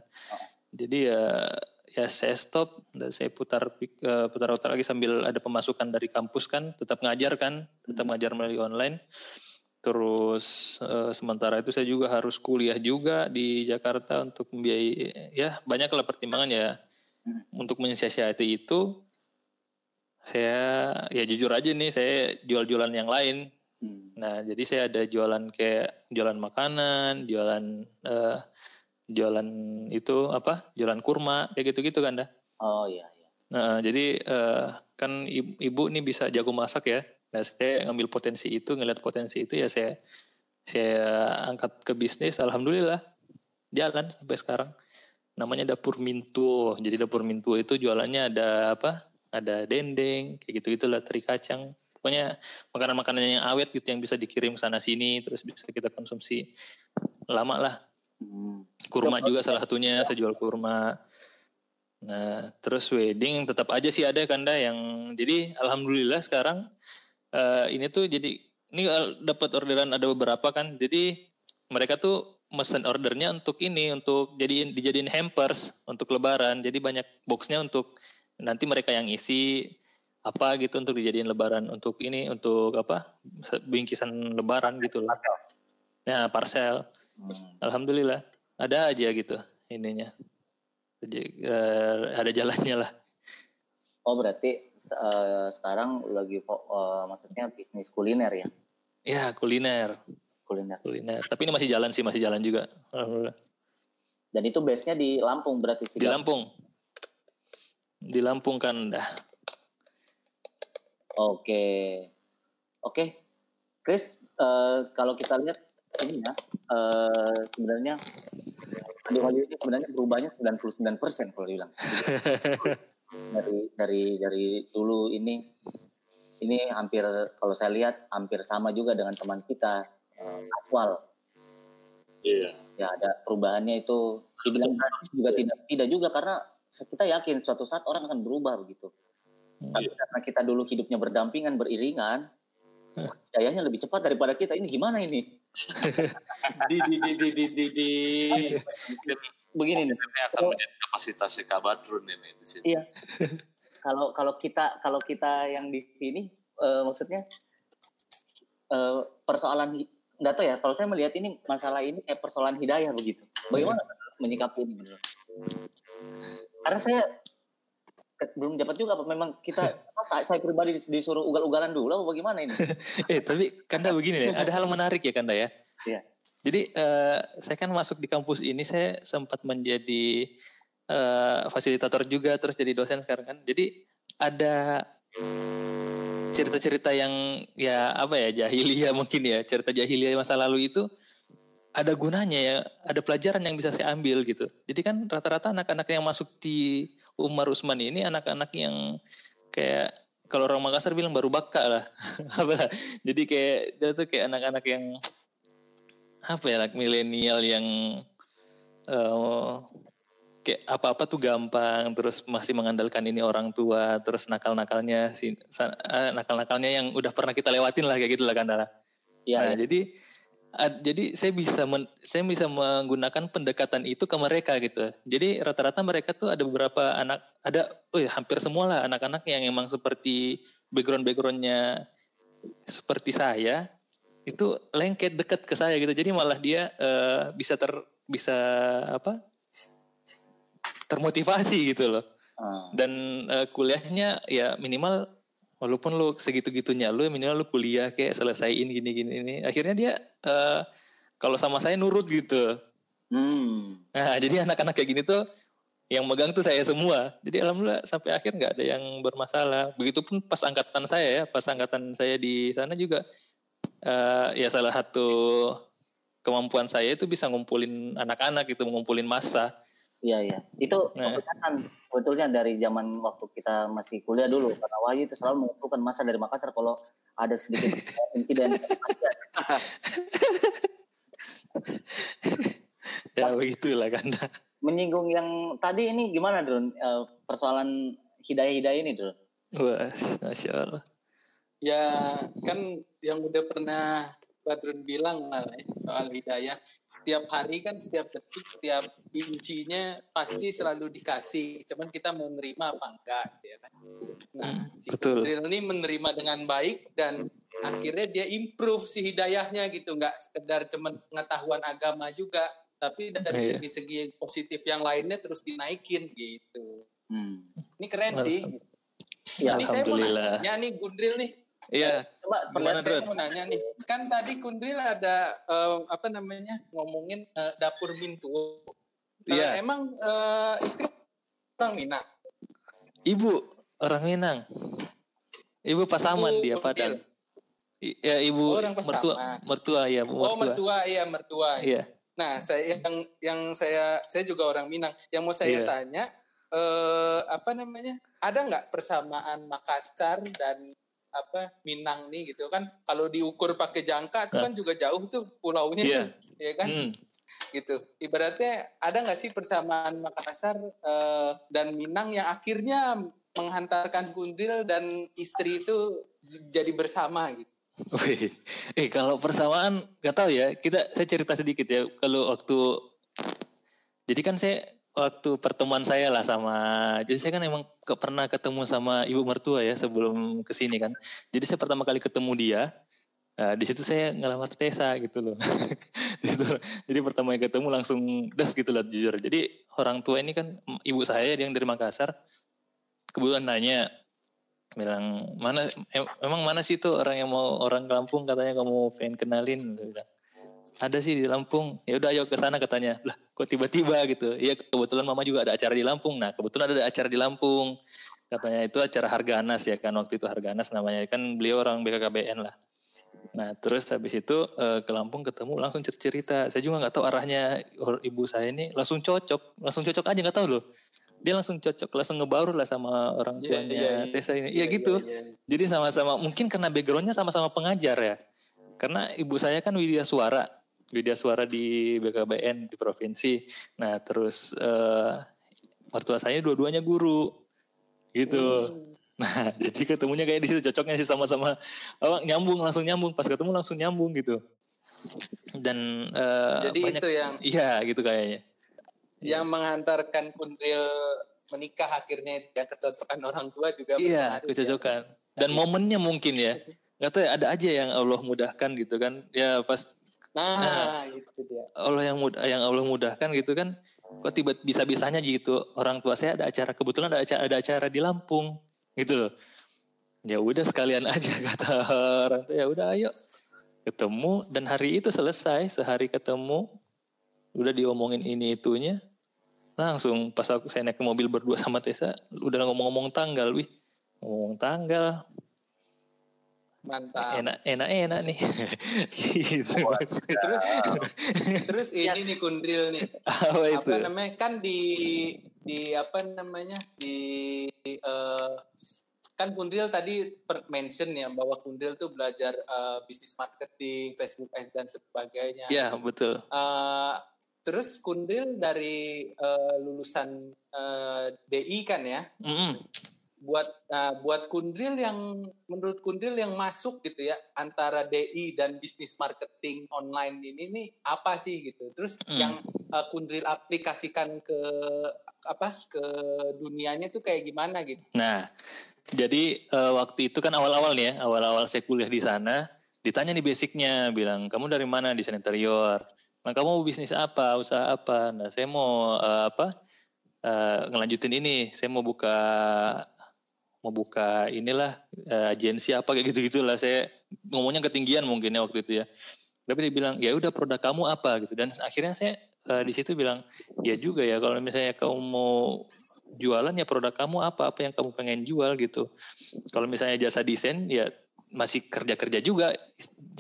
B: Jadi ya ya saya stop dan saya putar eh, putar-putar lagi sambil ada pemasukan dari kampus kan, tetap ngajar kan, tetap ngajar melalui online. Terus eh, sementara itu saya juga harus kuliah juga di Jakarta untuk membiayai ya banyaklah pertimbangan ya untuk mensiasati itu saya ya jujur aja nih saya jual-jualan yang lain
C: Hmm.
B: Nah, jadi saya ada jualan kayak jualan makanan, jualan eh, jualan itu apa? Jualan kurma kayak gitu-gitu kan dah.
C: oh iya iya
B: Nah, jadi eh, kan ibu, ibu nih bisa jago masak ya. Nah, saya ngambil potensi itu, ngeliat potensi itu ya saya saya angkat ke bisnis. Alhamdulillah jalan sampai sekarang. Namanya dapur Mintu. Jadi dapur Mintu itu jualannya ada apa? Ada dendeng, kayak gitu gitulah teri kacang. Pokoknya makanan-makanan yang awet gitu yang bisa dikirim sana sini terus bisa kita konsumsi lama lah.
C: Hmm.
B: Kurma juga salah satunya, saya jual kurma. Nah, terus wedding tetap aja sih ada kanda yang jadi alhamdulillah sekarang eh, ini tuh jadi ini eh, dapat orderan ada beberapa kan. Jadi mereka tuh mesen ordernya untuk ini untuk jadiin dijadiin hampers untuk lebaran. Jadi banyak boxnya untuk nanti mereka yang isi apa gitu untuk dijadiin lebaran untuk ini untuk apa bingkisan lebaran gitu loh. Nah, parcel.
C: Hmm.
B: Alhamdulillah ada aja gitu ininya. Jadi eh, ada jalannya lah.
C: oh berarti eh, sekarang lagi eh, maksudnya bisnis kuliner ya
B: Ya kuliner,
C: kuliner
B: kuliner. Tapi ini masih jalan sih, masih jalan juga. Alhamdulillah.
C: dan itu base nya di Lampung berarti sih
B: Di Lampung, di Lampung kan dah.
C: Oke, oke, Chris, eh, kalau kita lihat ini ya, eh, sebenarnya Adi Wayu ini sebenarnya berubahnya 99 persen kalau dibilang. dari dari dari dulu ini ini hampir kalau saya lihat hampir sama juga dengan teman kita eh, Aswal.
A: Iya.
C: Ya ada perubahannya itu dibilang juga tidak tidak juga karena kita yakin suatu saat orang akan berubah begitu. Tapi karena kita dulu hidupnya berdampingan, beriringan, dayanya lebih cepat daripada kita. Ini gimana ini?
D: Di di di di di di. di.
C: Begini nih.
A: ini akan menjadi kapasitasnya Kak ini di sini.
C: Iya. Kalau kalau kita kalau kita yang di sini eh, maksudnya eh, persoalan nggak tahu ya. Kalau saya melihat ini masalah ini kayak persoalan hidayah begitu. Bagaimana menyikapi ini? menurut? Karena saya belum dapat juga apa memang kita saya, saya pribadi dis- disuruh ugal-ugalan dulu apa bagaimana ini?
B: eh tapi Kanda begini nih, ada hal menarik ya Kanda ya.
C: Iya.
B: Jadi eh, saya kan masuk di kampus ini saya sempat menjadi eh, fasilitator juga terus jadi dosen sekarang kan. Jadi ada cerita-cerita yang ya apa ya jahiliyah mungkin ya cerita jahiliyah masa lalu itu ada gunanya ya ada pelajaran yang bisa saya ambil gitu. Jadi kan rata-rata anak-anak yang masuk di Umar Usman ini anak-anak yang kayak kalau orang Makassar bilang baru baka lah. Jadi kayak dia tuh kayak anak-anak yang apa ya anak milenial yang eh, kayak apa-apa tuh gampang terus masih mengandalkan ini orang tua terus nakal-nakalnya si eh, nakal-nakalnya yang udah pernah kita lewatin lah kayak gitu lah kan Dara.
C: Iya.
B: Nah,
C: iya.
B: jadi ad- jadi saya bisa men- saya bisa menggunakan pendekatan itu ke mereka gitu. Jadi rata-rata mereka tuh ada beberapa anak ada oh ya, hampir semua lah anak-anak yang emang seperti background-backgroundnya seperti saya itu lengket dekat ke saya gitu. Jadi malah dia eh, bisa ter bisa apa? termotivasi gitu loh.
C: Ah,
B: Dan eh, kuliahnya ya minimal walaupun lu segitu-gitunya lu minimal lu kuliah kayak selesaiin gini-gini ini. Akhirnya dia eh, kalau sama saya nurut gitu.
C: hmm.
B: Nah, jadi anak-anak kayak gini tuh yang megang tuh saya semua. Jadi alhamdulillah sampai akhir nggak ada yang bermasalah. Begitupun pas angkatan saya ya, pas angkatan saya di sana juga uh, ya salah satu kemampuan saya itu bisa ngumpulin anak-anak gitu, ngumpulin massa.
C: Iya iya. Itu
B: Nah.
C: sebetulnya dari zaman waktu kita masih kuliah dulu karena Wahyu itu selalu mengumpulkan masa dari Makassar kalau ada sedikit insiden
B: Ya begitulah kan.
C: menyinggung yang tadi ini gimana Drun Eh, persoalan hidayah-hidayah ini Drun
B: Wah, masya Allah.
D: Ya kan yang udah pernah Badrun bilang lah ya, soal hidayah. Setiap hari kan setiap detik, setiap incinya pasti selalu dikasih. Cuman kita mau nerima apa enggak ya kan. Nah, si
B: betul.
D: Kudril ini menerima dengan baik dan akhirnya dia improve si hidayahnya gitu. Enggak sekedar cuman pengetahuan agama juga. Tapi dari
B: Iya.
D: segi-segi positif yang lainnya terus dinaikin gitu.
C: hmm.
D: Ini keren sih.
C: ya
D: Ini saya mau nanya nih Gundril nih.
B: Iya,
C: coba
B: Gimana,
C: perlihatkan
D: saya mau nanya nih, kan tadi Kundril ada eh, apa namanya ngomongin eh, dapur Mintuo. Eh,
B: Iya.
D: emang eh, istri orang Minang.
B: ibu orang Minang. Ibu Pasaman
D: Ibu
B: dia. I- Ya ibu
D: Oh, orang
B: mertua,
D: Pasaman.
B: mertua ya,
D: Oh
B: mertua.
D: mertua, iya mertua.
B: Iya.
D: Nah, saya yang yang saya saya juga orang Minang. Yang mau saya
B: Iya.
D: tanya eh apa namanya? Ada nggak persamaan Makassar dan apa Minang nih gitu kan? Kalau diukur pakai jangka itu kan juga jauh tuh pulaunya
B: Iya.
D: tuh, ya kan?
B: Hmm.
D: gitu. Ibaratnya ada nggak sih persamaan Makassar eh, dan Minang yang akhirnya menghantarkan Gundril dan istri itu jadi bersama gitu.
B: Wih, eh kalau persamaan nggak tahu ya. Kita saya cerita sedikit ya. Kalau waktu jadi kan saya waktu pertemuan saya lah sama jadi saya kan emang ke, pernah ketemu sama ibu mertua ya sebelum ke sini kan. Jadi saya pertama kali ketemu dia Nah, di situ saya ngelamar Tessa gitu loh. Di. Jadi pertama kali ketemu langsung des gitu loh jujur. Jadi orang tua ini kan ibu saya yang dari Makassar kebetulan nanya bilang mana em- emang mana sih tuh orang yang mau orang Lampung katanya kamu pengen kenalin bilang, ada sih di Lampung. Ya udah ayo ke sana katanya. Lah kok tiba-tiba gitu? Iya kebetulan mama juga ada acara di Lampung. Nah kebetulan ada acara di Lampung. Katanya itu acara Harganas ya kan waktu itu Harganas namanya. Kan beliau orang BKKBN lah. Nah terus habis itu eh, ke Lampung ketemu langsung cerita saya juga nggak tahu arahnya. Ibu saya ini langsung cocok. Langsung cocok aja nggak tahu loh. Dia langsung cocok langsung ngebaur lah sama orang
D: Iya,
B: tuanya
D: iya, iya.
B: Tessa ini.
D: Iya,
B: iya gitu.
D: iya, iya.
B: jadi sama-sama mungkin karena backgroundnya sama-sama pengajar ya. Karena ibu saya kan Widya Suara, Widya Suara di BKBN di provinsi. Nah terus eh, mertua saya dua-duanya guru, gitu. Nah jadi ketemunya kayak di situ cocoknya sih sama-sama apa, nyambung langsung nyambung pas ketemu langsung nyambung gitu. Dan eh,
D: Jadi
B: banyak-
D: itu yang
B: iya gitu kayaknya.
D: yang menghantarkan Gundril menikah akhirnya ya kecocokan orang tua juga
B: Iya,
D: berpengaruh,
B: kecocokan. Dan momennya mungkin ya. Gak tahu ya, ada aja yang Allah mudahkan gitu kan. Ya pas
D: ya. Nah, itu dia.
B: Allah yang mudah yang Allah mudahkan gitu kan kok tiba bisa bisanya gitu orang tua saya ada acara kebetulan ada acara ada acara di Lampung gitu loh ya udah sekalian aja kata orang tua ya udah ayo ketemu dan hari itu selesai sehari ketemu udah diomongin ini itunya langsung pas aku saya naik ke mobil berdua sama Tessa udah ngomong-ngomong tanggal wih ngomong tanggal
D: Mantap.
B: enak enak enak nih gitu
D: Terus terus ini nih Gundril nih.
B: apa itu
D: apa namanya kan di di apa namanya di eh, kan Kundril tadi per mention ya bahwa Kundril tuh belajar eh, bisnis marketing, Facebook Ads dan sebagainya.
B: ya betul
D: Eh, terus Kundril dari eh, lulusan eh, DI kan ya.
B: Mm-mm.
D: Buat eh, buat Kundril yang menurut Kundril yang masuk gitu ya antara DI dan bisnis marketing online ini nih apa sih gitu. Terus
B: Hmm.
D: yang eh, Kundril aplikasikan ke apa ke dunianya tuh kayak gimana gitu.
B: Nah, jadi eh, waktu itu kan awal-awal nih ya, awal-awal saya kuliah di sana, ditanya nih basicnya, bilang kamu dari mana desain interior. Nah, kamu mau bisnis apa, usaha apa? Nah, saya mau eh, apa? eh, ngelanjutin ini, saya mau buka mau buka inilah eh, agensi apa kayak gitu gitulah. Saya ngomongnya ketinggian mungkin ya waktu itu ya. Tapi dia bilang ya udah produk kamu apa? Gitu. Dan akhirnya saya uh, di situ bilang ya juga ya kalau misalnya kamu mau jualan ya produk kamu apa? Apa yang kamu pengen jual? Gitu. Kalau misalnya jasa desain ya masih kerja kerja juga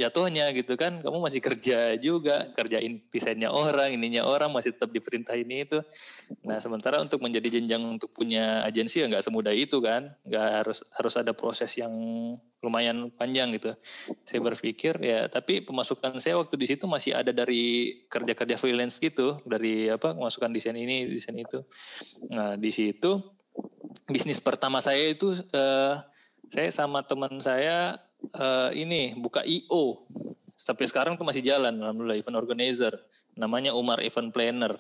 B: jatuhnya gitu kan kamu masih kerja juga kerjain desainnya orang ininya orang masih tetap diperintah ini itu nah sementara untuk menjadi jenjang untuk punya agensi ya nggak semudah itu kan nggak harus harus ada proses yang lumayan panjang gitu. Saya berpikir ya, tapi pemasukan saya waktu di situ masih ada dari kerja-kerja freelance gitu, dari apa pemasukan desain ini, desain itu. Nah di situ bisnis pertama saya itu uh, saya sama teman saya uh, ini buka IO. Sampai sekarang tuh masih jalan, alhamdulillah event organizer. Namanya Umar Event Planner.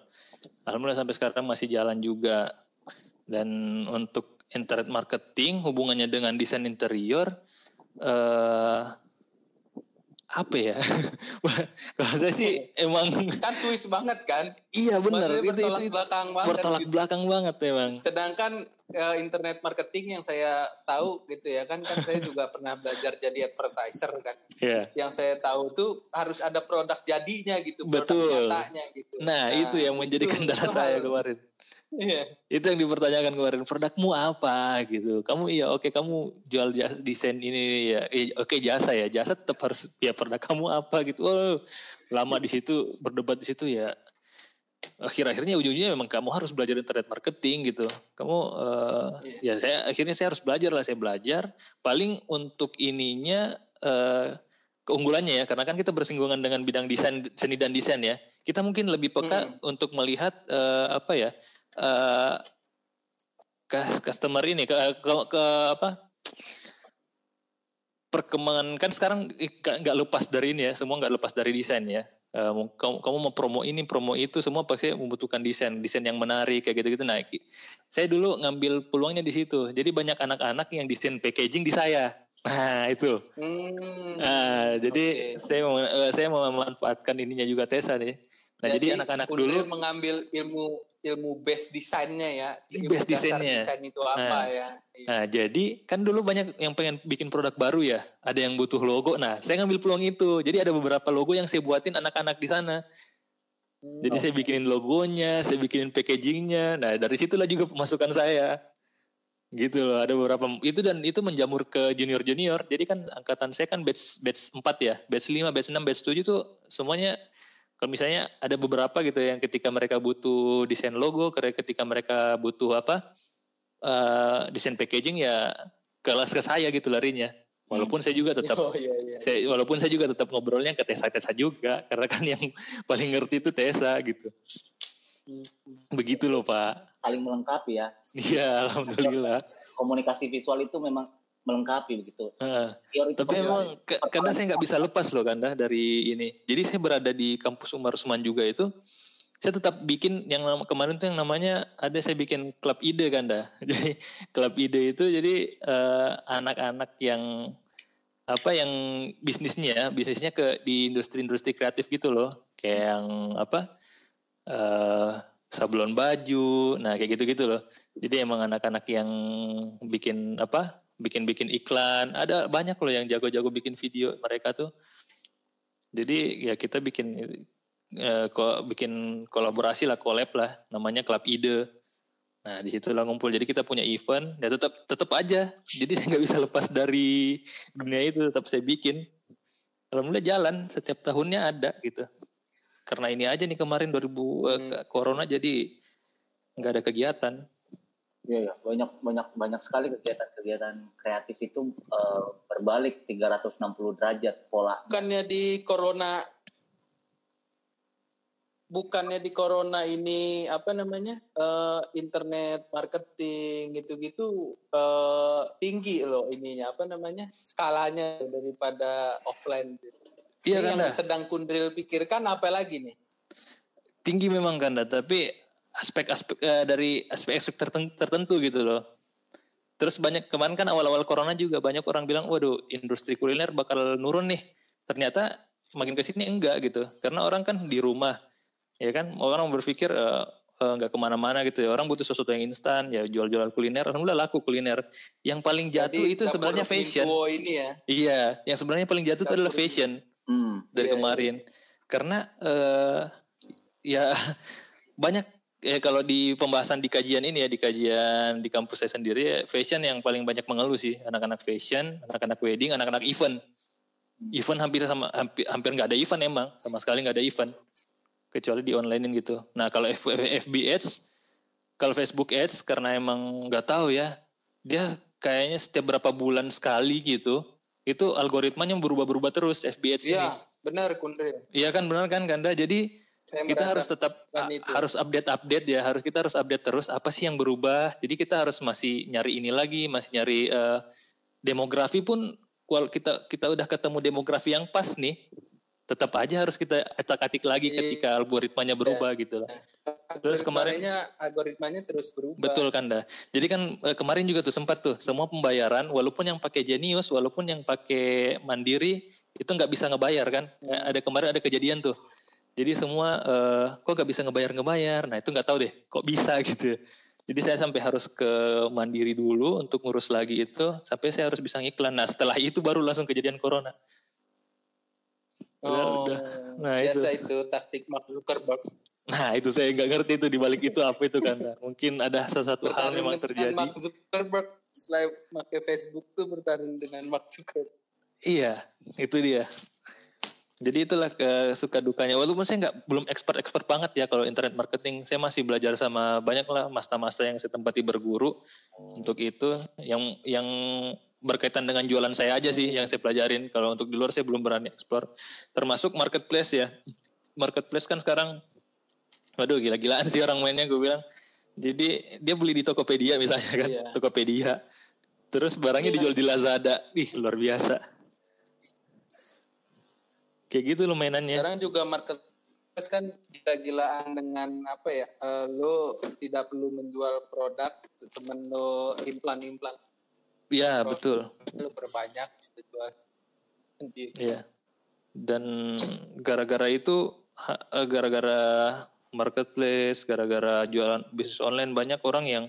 B: Alhamdulillah sampai sekarang masih jalan juga. Dan untuk internet marketing hubungannya dengan desain interior uh, apa ya? Kalau saya sih emang
D: kan twist banget kan?
B: Iya benar. Itu,
D: bertolak itu, belakang banget.
B: Bertolak gitu. belakang banget memang.
D: Sedangkan uh, internet marketing yang saya tahu gitu ya kan kan saya juga pernah belajar jadi advertiser kan. Yeah. Yang saya tahu tuh harus ada produk jadinya gitu,
B: Betul.
D: produk nyatanya gitu.
B: Nah, nah itu yang menjadi kendala saya kemarin. Iya. Itu yang dipertanyakan kemarin. Produkmu apa gitu? Kamu iya oke okay, kamu jual jasa, desain ini ya. Eh, oke okay, jasa ya. Jasa tetap harus ya produk kamu apa gitu. Oh, lama di situ berdebat di situ ya. Akhir-akhirnya ujung-ujungnya memang kamu harus belajar internet marketing gitu. Kamu uh, yeah. ya saya akhirnya saya harus belajar lah saya belajar. Paling untuk ininya uh, keunggulannya ya karena kan kita bersinggungan dengan bidang desain seni dan desain ya. Kita mungkin lebih peka hmm. untuk melihat uh, apa ya uh, customer ini ke, ke, ke apa? Perkembangan kan sekarang nggak lepas dari ini ya semua nggak lepas dari desain ya. Uh, kamu, kamu mau promo ini promo itu semua pasti membutuhkan desain desain yang menarik kayak gitu gitu nah saya dulu ngambil peluangnya di situ. Jadi banyak anak-anak yang desain packaging di saya. Nah itu. Hmm, nah jadi okay. saya mau uh, saya mau memanfaatkan ininya juga Tesa nih. Nah jadi anak-anak dulu
D: mengambil ilmu ilmu base desainnya ya. Ilmu
B: base desainnya.
D: desain itu apa
B: nah,
D: ya?
B: Nah jadi kan dulu banyak yang pengen bikin produk baru ya. Ada yang butuh logo. Nah saya ngambil peluang itu. Jadi ada beberapa logo yang saya buatin anak-anak di sana. Hmm, jadi okay. saya bikinin logonya saya bikinin packagingnya. Nah dari situlah juga pemasukan saya. Gitu loh ada beberapa itu dan itu menjamur ke junior junior jadi kan angkatan saya kan batch batch 4 ya. Batch 5 batch 6 batch 7 tuh semuanya kalau misalnya ada beberapa gitu yang ketika mereka butuh desain logo, ketika mereka butuh apa uh, desain packaging ya kelas ke saya gitu larinya. Walaupun hmm. saya juga tetap, oh, iya, iya. Saya, walaupun saya juga tetap ngobrolnya ke Tesa Tesa juga, karena kan yang paling ngerti itu Tesa gitu. Hmm. Begitu loh Pak.
C: Saling melengkapi ya.
B: Iya, alhamdulillah.
C: Komunikasi visual itu memang melengkapi begitu. Uh,
B: tapi emang ke, karena saya nggak bisa lepas loh Kanda dari ini. Jadi saya berada di kampus Umar Usman juga itu, saya tetap bikin yang kemarin tuh yang namanya ada saya bikin klub ide Kanda. Jadi klub ide itu jadi uh, anak-anak yang apa yang bisnisnya ya, bisnisnya ke di industri-industri kreatif gitu loh, kayak yang apa uh, sablon baju, nah kayak gitu-gitu loh. Jadi emang anak-anak yang bikin apa bikin-bikin iklan. Ada banyak loh yang jago-jago bikin video mereka tuh. Jadi ya kita bikin eh, kok bikin kolaborasi lah, collab lah, namanya Club Ide. Nah di situ lah ngumpul. Jadi kita punya event, ya tetap tetap aja. Jadi saya nggak bisa lepas dari dunia itu, tetap saya bikin. Alhamdulillah jalan, setiap tahunnya ada gitu. Karena ini aja nih kemarin 2000 eh, hmm. eh, corona jadi nggak ada kegiatan.
C: Iya, ya. banyak banyak banyak sekali kegiatan-kegiatan kreatif itu uh, berbalik 360 derajat pola.
D: Bukannya di corona bukannya di corona ini apa namanya uh, internet marketing gitu-gitu uh, tinggi loh ininya apa namanya skalanya daripada offline. Iya kan yang sedang Kundril pikirkan apa lagi nih?
B: Tinggi memang kan, tapi aspek-aspek uh, dari aspek-aspek tertentu, tertentu gitu loh. Terus banyak kemarin kan awal-awal corona juga banyak orang bilang, waduh industri kuliner bakal nurun nih. Ternyata makin ke sini enggak gitu, karena orang kan di rumah, ya kan orang berpikir uh, uh, nggak ke mana-mana gitu ya. Orang butuh sesuatu yang instan, ya jual-jual kuliner. Alhamdulillah laku kuliner. Yang paling jatuh Jadi, itu sebenarnya fashion.
D: Ini ya.
B: Iya, yang sebenarnya paling jatuh itu adalah fashion hmm. dari iya, iya. kemarin. Iya. Karena uh, ya banyak ya kalau di pembahasan di kajian ini ya di kajian di kampus saya sendiri ya, fashion yang paling banyak mengeluh sih. Anak-anak fashion anak-anak wedding anak-anak event. Event hampir sama hampir hampir nggak ada event emang. Sama sekali nggak ada event. Kecuali di online gitu. Nah kalau F, FB Ads kalau Facebook Ads karena emang nggak tahu ya dia kayaknya setiap berapa bulan sekali gitu itu algoritmanya berubah-berubah terus FB Ads
D: Iya,
B: ini
D: benar Kundri.
B: iya kan benar kan Kanda? Jadi
D: Saya
B: kita harus tetap
D: itu.
B: harus update update ya harus kita harus update terus apa sih yang berubah. Jadi kita harus masih nyari ini lagi masih nyari eh, demografi pun kalau kita kita udah ketemu demografi yang pas nih tetap aja harus kita acak-atik lagi
D: Iya.
B: ketika algoritmanya berubah gitu lah Terus kemarin-
D: Algoritmanya terus berubah.
B: betul Kanda. Jadi kan eh, kemarin juga tuh sempat tuh semua pembayaran walaupun yang pakai Genius walaupun yang pakai Mandiri itu nggak bisa ngebayar kan? Ya, ada kemarin ada kejadian tuh jadi semua eh, kok nggak bisa ngebayar ngebayar nah itu nggak tahu deh kok bisa gitu jadi saya sampai harus ke Mandiri dulu untuk ngurus lagi itu sampai saya harus bisa ngiklan nah setelah itu baru langsung kejadian corona Udah,
D: Oh,
B: udah. Nah, itu.
D: biasa itu. taktik Mark Zuckerberg.
B: nah itu saya nggak ngerti itu dibalik itu apa itu kan mungkin ada sesuatu hal
D: Bertarung
B: memang terjadi
D: Mark Zuckerberg. Setelah pakai Facebook tuh bertarung dengan Mark Zuckerberg.
B: Iya, itu dia. Jadi itulah ke suka dukanya. Walaupun saya nggak belum expert expert banget ya kalau internet marketing, saya masih belajar sama banyak lah master-master yang saya tempati berguru untuk itu. Yang yang berkaitan dengan jualan saya aja sih yang saya pelajarin. Kalau untuk di luar saya belum berani explore. Termasuk marketplace ya. Marketplace kan sekarang, waduh gila-gilaan sih orang mainnya gue bilang. Jadi dia beli di Tokopedia misalnya kan,
D: Iya.
B: Tokopedia. Terus barangnya dijual di Lazada. Ih, luar biasa. Kayak gitu loh mainannya.
D: Sekarang juga marketplace kan gila-gilaan dengan apa ya? eh, lo tidak perlu menjual produk, temen lo implan-implan
B: Iya, betul.
D: lo berbanyak jual.
B: Iya. Dan gara-gara itu eh, gara-gara marketplace, gara-gara jualan bisnis online banyak orang yang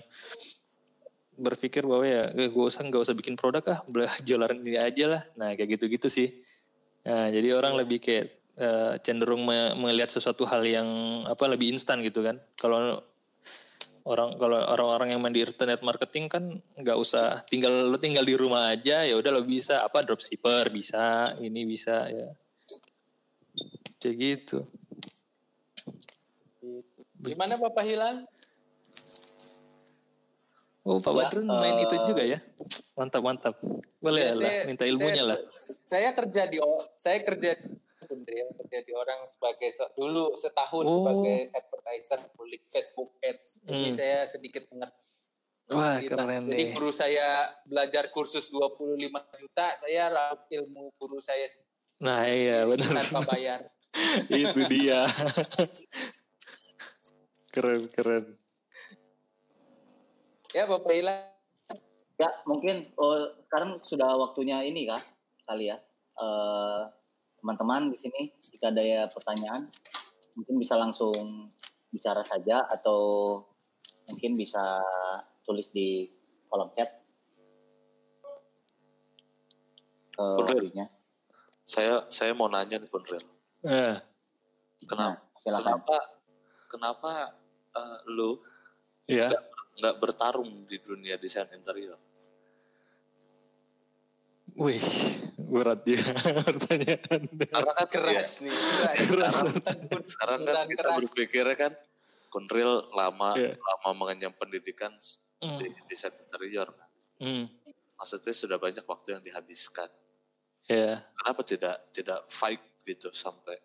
B: berpikir bahwa ya gue usah nggak usah bikin produk ah, jualan ini aja lah. Nah kayak gitu-gitu sih. Nah jadi orang lebih kayak eh, cenderung me- melihat sesuatu hal yang apa lebih instan gitu kan. Kalau orang kalau orang-orang yang main di internet marketing kan nggak usah tinggal lo tinggal di rumah aja ya udah lo bisa apa dropshipper bisa ini bisa ya kayak gitu
D: Gimana Bapak Hilal?
B: Oh Pak
C: Ya,
B: Badrun main
C: eh,
B: itu juga ya mantap mantap boleh
D: Ya,
B: lah
D: saya-
B: minta ilmunya
D: saya-
B: lah
D: Saya kerja di saya kerja Bunda, ya, kerja di orang sebagai se- dulu setahun
B: Oh.
D: sebagai advertiser publik Facebook Ads. Jadi
B: Hmm.
D: saya sedikit mengerti.
B: wah
D: Kita-
B: keren
D: Jadi guru saya belajar kursus 25 juta, saya raup ilmu guru saya
B: nah iya benar
D: tanpa bayar.
B: itu dia keren keren
D: Ya Bapak Ila,
C: Ya, mungkin oh, sekarang sudah waktunya ini kah kali ya. Eh, teman-teman di sini jika ada ya pertanyaan mungkin bisa langsung bicara saja atau mungkin bisa tulis di kolom chat ke.
A: Saya saya mau nanya nih Konrel.
B: nah,
A: Kenapa
C: Nah, silakan.
A: kenapa kenapa eh, lu
B: ya
A: nggak bertarung di dunia desain interior?
B: wih berat ya pertanyaan
A: Karena kan
D: keras nih. Keras.
A: sekarang, sekarang kan kita
D: keras.
A: berpikirnya kan Konril lama
B: Iya.
A: lama mengenyam pendidikan
B: Hmm.
A: di desain interior. kan.
B: Hmm,
A: Maksudnya sudah banyak waktu yang dihabiskan.
B: ya
A: Kenapa tidak tidak fight gitu sampai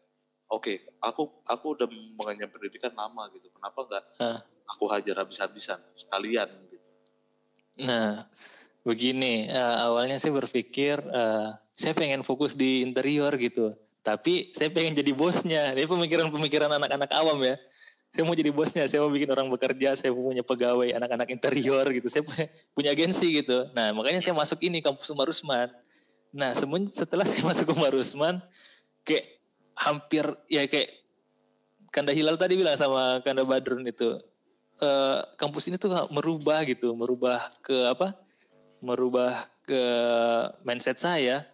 A: oke aku aku udah mengenyam pendidikan lama gitu. Kenapa nggak
B: Ah.
A: Aku hajar habis-habisan sekalian gitu.
B: Nah, begini, eh, awalnya saya berpikir eh, saya pengen fokus di interior gitu, tapi saya pengen jadi bosnya. Ini pemikiran-pemikiran anak-anak awam ya. Saya mau jadi bosnya, saya mau bikin orang bekerja, saya punya pegawai anak-anak interior gitu, saya punya, agensi gitu. Nah, makanya saya masuk ini kampus Umar Usman. Nah, setelah saya masuk Umar Usman, kayak hampir ya kayak Kanda Hilal tadi bilang sama Kanda Badrun itu eh, kampus ini tuh merubah gitu, merubah ke apa? Merubah ke mindset saya.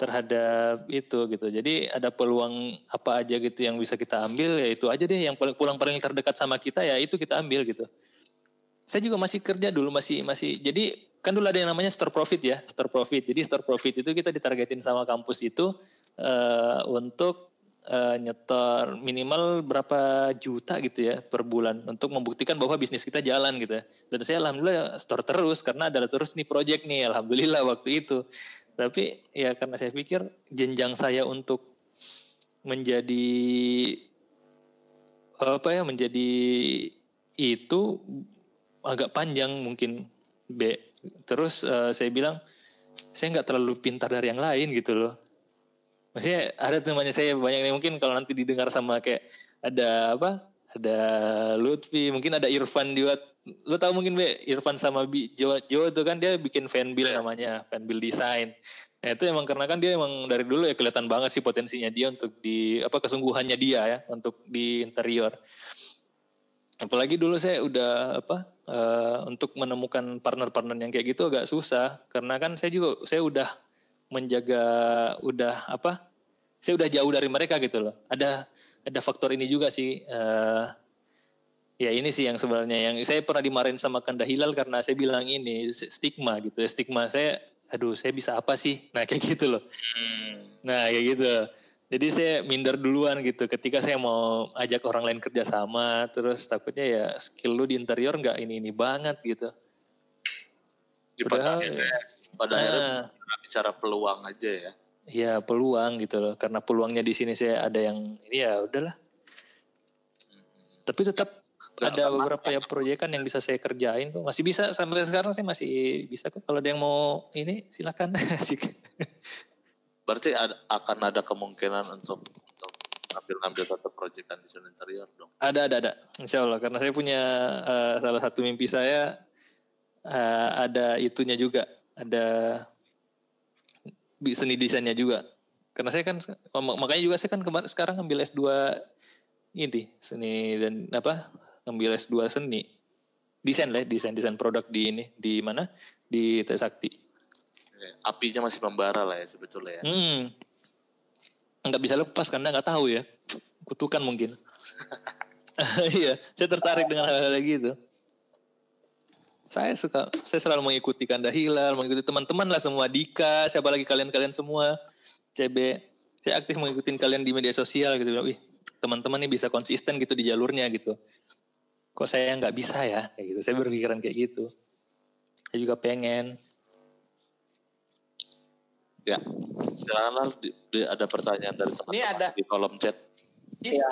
B: terhadap itu gitu. Jadi ada peluang apa aja gitu yang bisa kita ambil ya itu aja deh yang pulang paling terdekat sama kita ya itu kita ambil gitu. Saya juga masih kerja dulu masih masih jadi kan dulu ada yang namanya store profit ya, store profit. Jadi store profit itu kita ditargetin sama kampus itu uh, untuk uh, nyetor minimal berapa juta gitu ya per bulan untuk membuktikan bahwa bisnis kita jalan gitu ya. Dan saya alhamdulillah store terus karena ada terus nih project nih alhamdulillah waktu itu. Tapi ya karena saya pikir jenjang saya untuk menjadi apa ya menjadi itu agak panjang mungkin B. Terus uh, saya bilang saya nggak terlalu pintar dari yang lain gitu loh. Maksudnya ada temannya saya banyak nih mungkin kalau nanti didengar sama kayak ada apa ada Lutfi, mungkin ada Irfan juga. Lu tahu mungkin Be, Irfan sama Bi, Jo, Jo itu kan dia bikin fanbill yeah. namanya, fanbill design. Nah itu emang karena kan dia emang dari dulu ya kelihatan banget sih potensinya dia untuk di apa kesungguhannya dia ya untuk di interior. Apalagi dulu saya udah apa uh, untuk menemukan partner-partner yang kayak gitu agak susah karena kan saya juga saya udah menjaga udah apa saya udah jauh dari mereka gitu loh. Ada ada faktor ini juga sih. Uh, ya ini sih yang sebenarnya yang saya pernah dimarahin sama Kanda Hilal karena saya bilang ini stigma gitu ya stigma saya aduh saya bisa apa sih nah kayak gitu loh hmm. nah kayak gitu jadi saya minder duluan gitu ketika saya mau ajak orang lain kerja sama terus takutnya ya skill lu di interior nggak ini ini banget gitu
A: ya, pada nah, akhirnya bicara peluang aja ya.
B: Ya peluang gitu loh. Karena peluangnya di sini saya ada yang ini ya udahlah. Tapi tetap Gak ada beberapa ya. proyekan yang bisa saya kerjain tuh masih bisa sampai sekarang saya masih bisa kok. Kalau ada yang mau ini silakan.
A: Berarti ada, akan ada kemungkinan untuk untuk ngambil ngambil satu proyekan di sana interior dong?
B: Ada ada ada. Insya Allah. Karena saya punya uh, salah satu mimpi saya uh, ada itunya juga ada seni desainnya juga. Karena saya kan makanya juga saya kan kemarin sekarang ngambil S2 ini seni dan apa ngambil S2 seni desain lah desain desain produk di ini di mana di Tesakti.
A: Apinya masih membara lah ya sebetulnya ya.
B: Hmm. Nggak bisa lepas karena nggak tahu ya. Kutukan mungkin. Iya, saya tertarik dengan hal-hal gitu saya suka saya selalu mengikuti Kanda Hilal mengikuti teman-teman lah semua Dika siapa lagi kalian-kalian semua? CB saya aktif mengikuti kalian di media sosial gitu. Wih teman-teman nih bisa konsisten gitu di jalurnya gitu. Kok saya nggak bisa ya? Kayak gitu saya berpikiran kayak gitu. Saya juga pengen.
A: Ya silakan ada pertanyaan dari teman-teman ini ada di kolom chat.
D: Ya.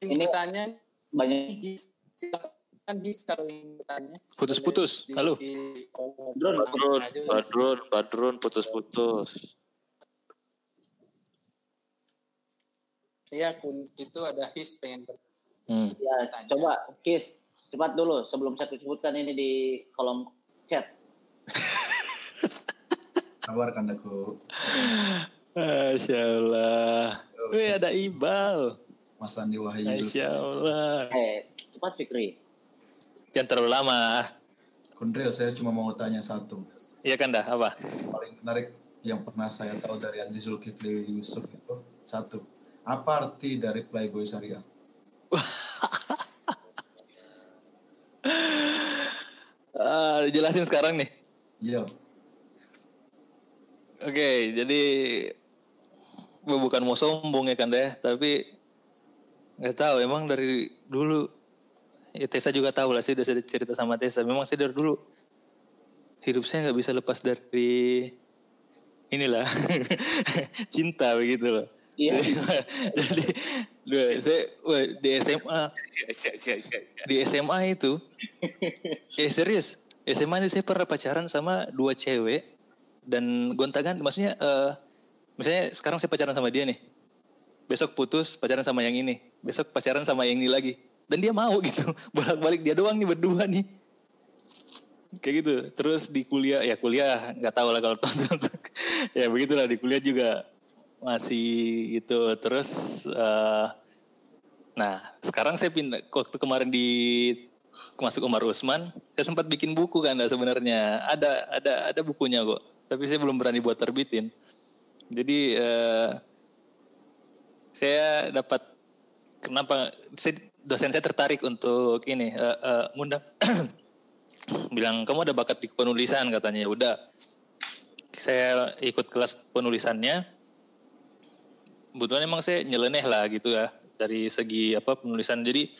D: ini tanya banyak kan bisa tanya
B: putus-putus halo
A: Badrun Badrun Badrun Badrun putus-putus
D: Iya, itu ada his pengen
C: hmm. Ya, coba his cepat dulu sebelum saya sebutkan ini di kolom chat.
E: Kabarkan aku.
B: Masya Allah. Wih, ada Ibal.
E: Mas Andi Wahyu.
B: Masya Allah.
C: Eh, cepat Fikri.
B: Jangan terlalu lama.
E: Kondril, saya cuma mau tanya satu.
B: Iya kan dah, apa?
E: Paling menarik yang pernah saya tahu dari Andi Zulkifli Yusuf itu satu. Apa arti dari Playboy Syariah?
B: uh, jelasin sekarang nih.
E: Iya.
B: Oke, okay, jadi bukan mau sombong ya kan deh, tapi nggak tahu emang dari dulu ya Tessa juga tahu lah sih udah cerita sama Tessa. Memang saya dari dulu hidup saya nggak bisa lepas dari inilah cinta begitu loh. Iya. Jadi, saya di SMA di SMA itu, eh serius, SMA itu saya pernah pacaran sama dua cewek dan gonta-ganti. Maksudnya, uh, misalnya sekarang saya pacaran sama dia nih, besok putus pacaran sama yang ini, besok pacaran sama yang ini lagi dan dia mau gitu. Bolak-balik dia doang nih berdua nih. Kayak gitu. Terus di kuliah ya kuliah nggak tahu lah kalau tonton. Ya begitulah di kuliah juga masih itu. Terus uh, nah sekarang saya pindah waktu kemarin di masuk Umar Usman saya sempat bikin buku kan sebenarnya. Ada ada ada bukunya kok. Tapi saya belum berani buat terbitin. Jadi eh, saya dapat kenapa saya, dosen saya tertarik untuk ini eh, eh, ngundang. Bilang kamu ada bakat di penulisan katanya. Ya udah saya ikut kelas penulisannya. Kebetulan emang saya nyeleneh lah gitu ya dari segi apa penulisan. Jadi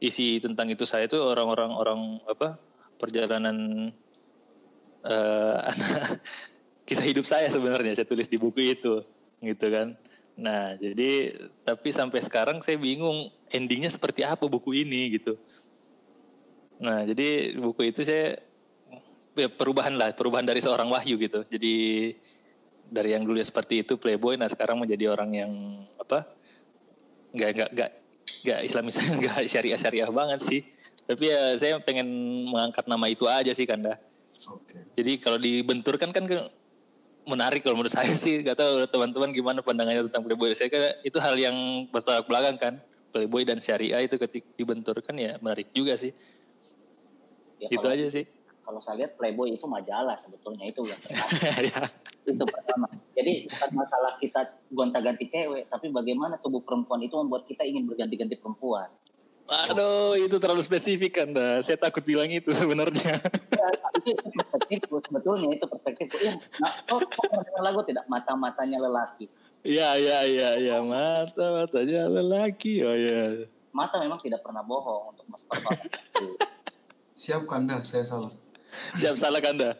B: isi tentang itu saya itu orang-orang orang apa perjalanan eh kisah hidup saya sebenarnya. Saya tulis di buku itu gitu kan nah jadi tapi sampai sekarang saya bingung endingnya seperti apa buku ini gitu. Nah jadi buku itu saya ya, perubahan lah perubahan dari seorang wahyu gitu. Jadi dari yang dulu seperti itu playboy nah sekarang menjadi orang yang apa nggak nggak nggak nggak islamis nggak syariah syariah banget sih. Tapi ya saya pengen mengangkat nama itu aja sih kanda.
E: Oke.
B: jadi kalau dibenturkan kan menarik kalau menurut saya sih gak tahu teman-teman gimana pandangannya tentang playboy saya kira itu hal yang bertolak belakang kan playboy dan syariah itu ketika dibenturkan ya menarik juga sih
C: Ya,
B: itu
C: kalau,
B: aja sih
C: kalau saya lihat Playboy itu majalah sebetulnya itu yang pertama.
B: ya
C: itu pertama. Jadi bukan masalah kita gonta-ganti cewek, tapi bagaimana tubuh perempuan itu membuat kita ingin berganti-ganti perempuan.
B: Aduh, itu terlalu spesifik kan. dah. Saya takut bilang itu sebenarnya.
C: Ya, itu, itu perspektifku sebetulnya itu perspektifku. Ya, nah, oh, lagu tidak mata-matanya lelaki.
B: Iya, iya, iya, iya. Mata matanya lelaki. Oh ya.
C: Mata memang tidak pernah bohong untuk mas.
E: Siap kanda, saya salah.
B: Siap salah kan dah.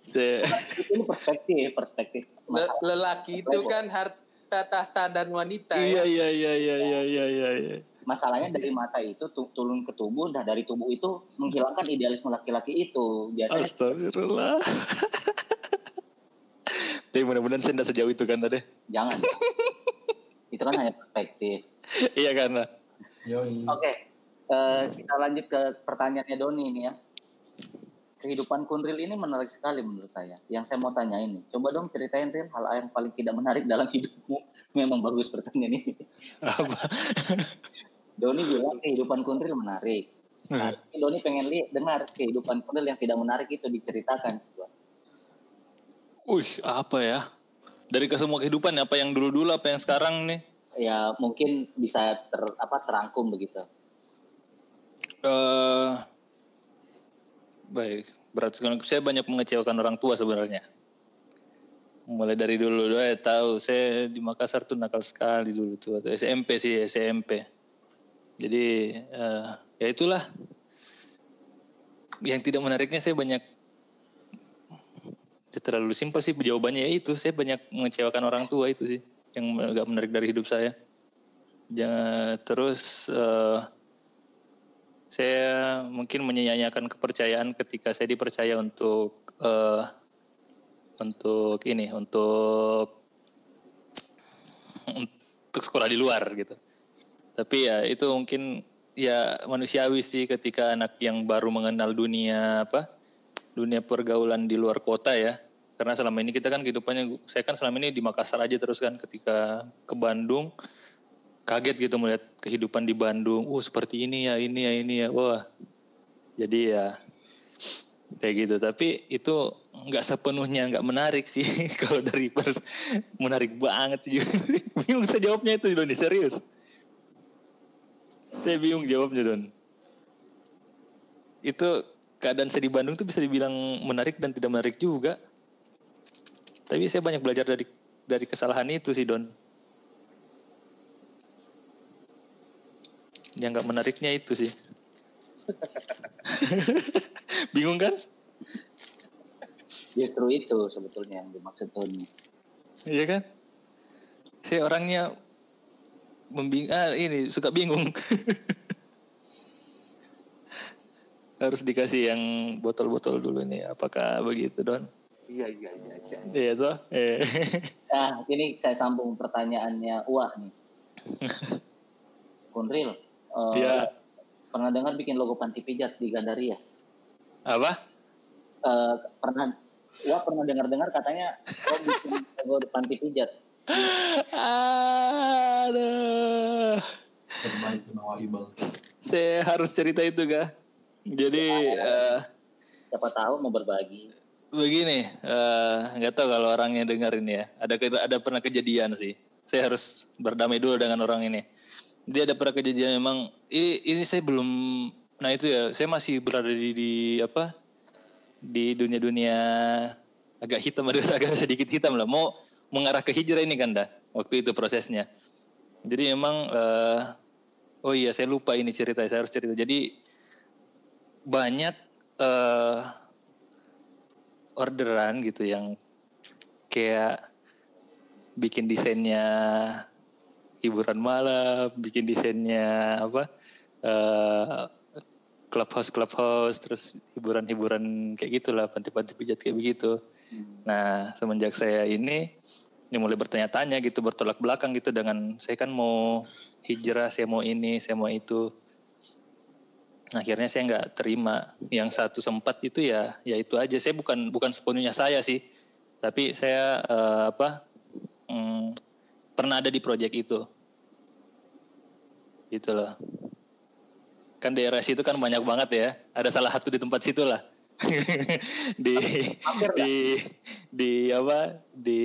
B: Saya
C: ini perspektif, perspektif. Masalah.
D: lelaki itu kan harta tahta dan wanita
B: Iya,
D: ya.
B: iya, iya, iya, iya, iya, iya, iya.
C: Masalahnya dari mata itu tu- turun ke tubuh, dan dari tubuh itu menghilangkan idealisme laki-laki itu. Biasanya
B: Astagfirullah. Tapi mudah-mudahan saya tidak sejauh itu kan tadi.
C: jangan. itu kan hanya perspektif.
B: iya kan. dah.
E: Yoi.
C: Oke, eh, kita lanjut ke pertanyaannya Doni ini ya. Kehidupan Kunril ini menarik sekali menurut saya. Yang saya mau tanya ini, coba dong ceritain Ril hal yang paling tidak menarik dalam hidupmu. Memang bagus pertanyaan ini.
B: Apa?
C: Doni bilang kehidupan Kunril menarik. Nah, ini Doni pengen lihat dengar kehidupan Kunril yang tidak menarik itu diceritakan.
B: Wih, apa ya? Dari ke semua kehidupan apa yang dulu-dulu apa yang sekarang nih?
C: Ya mungkin bisa ter, apa terangkum begitu.
B: eh baik, berarti kan saya banyak mengecewakan orang tua sebenarnya. Mulai dari dulu doa tahu saya di Makassar tuh nakal sekali dulu tuh atau SMP sih SMP. Jadi eh, ya itulah yang tidak menariknya saya banyak ya terlalu simpel sih jawabannya ya itu saya banyak mengecewakan orang tua itu sih yang agak menarik dari hidup saya. Jangan terus eh, saya mungkin menyanyiakan kepercayaan ketika saya dipercaya untuk eh, untuk ini untuk untuk sekolah di luar gitu. Tapi ya itu mungkin ya manusiawi sih ketika anak yang baru mengenal dunia apa dunia pergaulan di luar kota ya. Karena selama ini kita kan kehidupannya saya kan selama ini di Makassar aja terus kan ketika ke Bandung kaget gitu melihat kehidupan di Bandung. Oh seperti ini ya, ini ya, ini ya. Wah. Jadi ya kayak gitu. Tapi itu nggak sepenuhnya nggak menarik sih kalau dari pers menarik banget sih. bingung saya jawabnya itu Doni serius. Saya bingung jawabnya Don. Itu keadaan saya di Bandung tuh bisa dibilang menarik dan tidak menarik juga. Tapi saya banyak belajar dari dari kesalahan itu sih Don. Yang nggak menariknya itu sih. Bingung kan?
C: Justru itu sebetulnya yang dimaksud Doni.
B: Iya kan? Saya orangnya membing ah, ini suka bingung. Harus dikasih yang botol-botol dulu nih. Apakah begitu, Don?
A: Iya iya iya. iya.
B: Iya toh? Eh.
C: Nah, ini saya sambung pertanyaannya Uwa nih. Kunril, eh,
B: Iya.
C: pernah dengar bikin logo panti pijat di Gandaria?
B: Apa?
C: Eh, pernah Uwa pernah dengar-dengar katanya oh, bikin logo panti pijat.
B: Aduh. Saya harus cerita itu, kah? Jadi eh,
C: Siapa tahu mau berbagi.
B: begini, eh, nggak tahu kalau orangnya dengar ini ya. Ada ada pernah kejadian sih. Saya harus berdamai dulu dengan orang ini. Dia ada pernah kejadian memang ini, saya belum nah itu ya, saya masih berada di, di apa? Di dunia-dunia agak hitam ada agak sedikit hitam lah. Mau mengarah ke hijrah ini kan dah waktu itu prosesnya. Jadi memang eh, oh iya saya lupa ini cerita saya harus cerita. Jadi banyak eh orderan gitu yang kayak bikin desainnya hiburan malam, bikin desainnya apa eh clubhouse clubhouse, terus hiburan-hiburan kayak gitulah, panti-panti pijat kayak begitu. Nah semenjak saya ini ini mulai bertanya-tanya gitu, bertolak belakang gitu dengan saya kan mau hijrah, saya mau ini, saya mau itu. Nah, akhirnya saya nggak terima yang satu sempat itu ya ya itu aja saya bukan bukan sepenuhnya saya sih tapi saya eh, apa mm, pernah ada di proyek itu. Gitu loh. Kan daerah situ kan banyak banget ya. Ada salah satu di tempat situ lah. Di di di apa? Di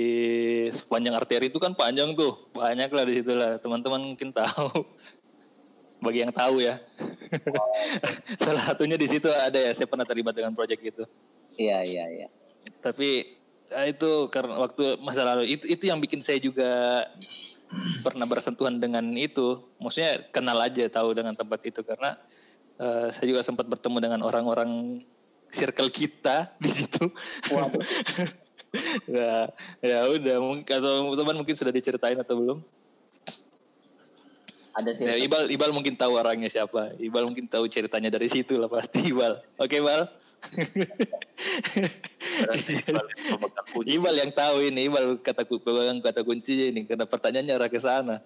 B: sepanjang arteri itu kan panjang tuh. Banyak lah di situ lah. Teman-teman mungkin tahu. Bagi yang tahu ya. Salah satunya di situ ada ya. Saya pernah terlibat dengan proyek itu.
C: Iya, iya, iya.
B: tapi ya itu karena waktu masa lalu itu itu yang bikin saya juga pernah bersentuhan dengan itu maksudnya kenal aja tahu dengan tempat itu karena eh, saya juga sempat bertemu dengan orang-orang circle kita di situ ya ya udah mungkin atau teman mungkin sudah diceritain atau belum
C: Ada sih.
B: Ya, Ibal, Ibal mungkin tahu orangnya siapa. Ibal mungkin tahu ceritanya dari situ lah pasti Ibal. Oke Ibal.
A: Berarti balik pemegang kunci.
B: Ibal yang tahu ini. Ibal kata pemegang kata kuncinya ini. Karena pertanyaannya arah ke sana.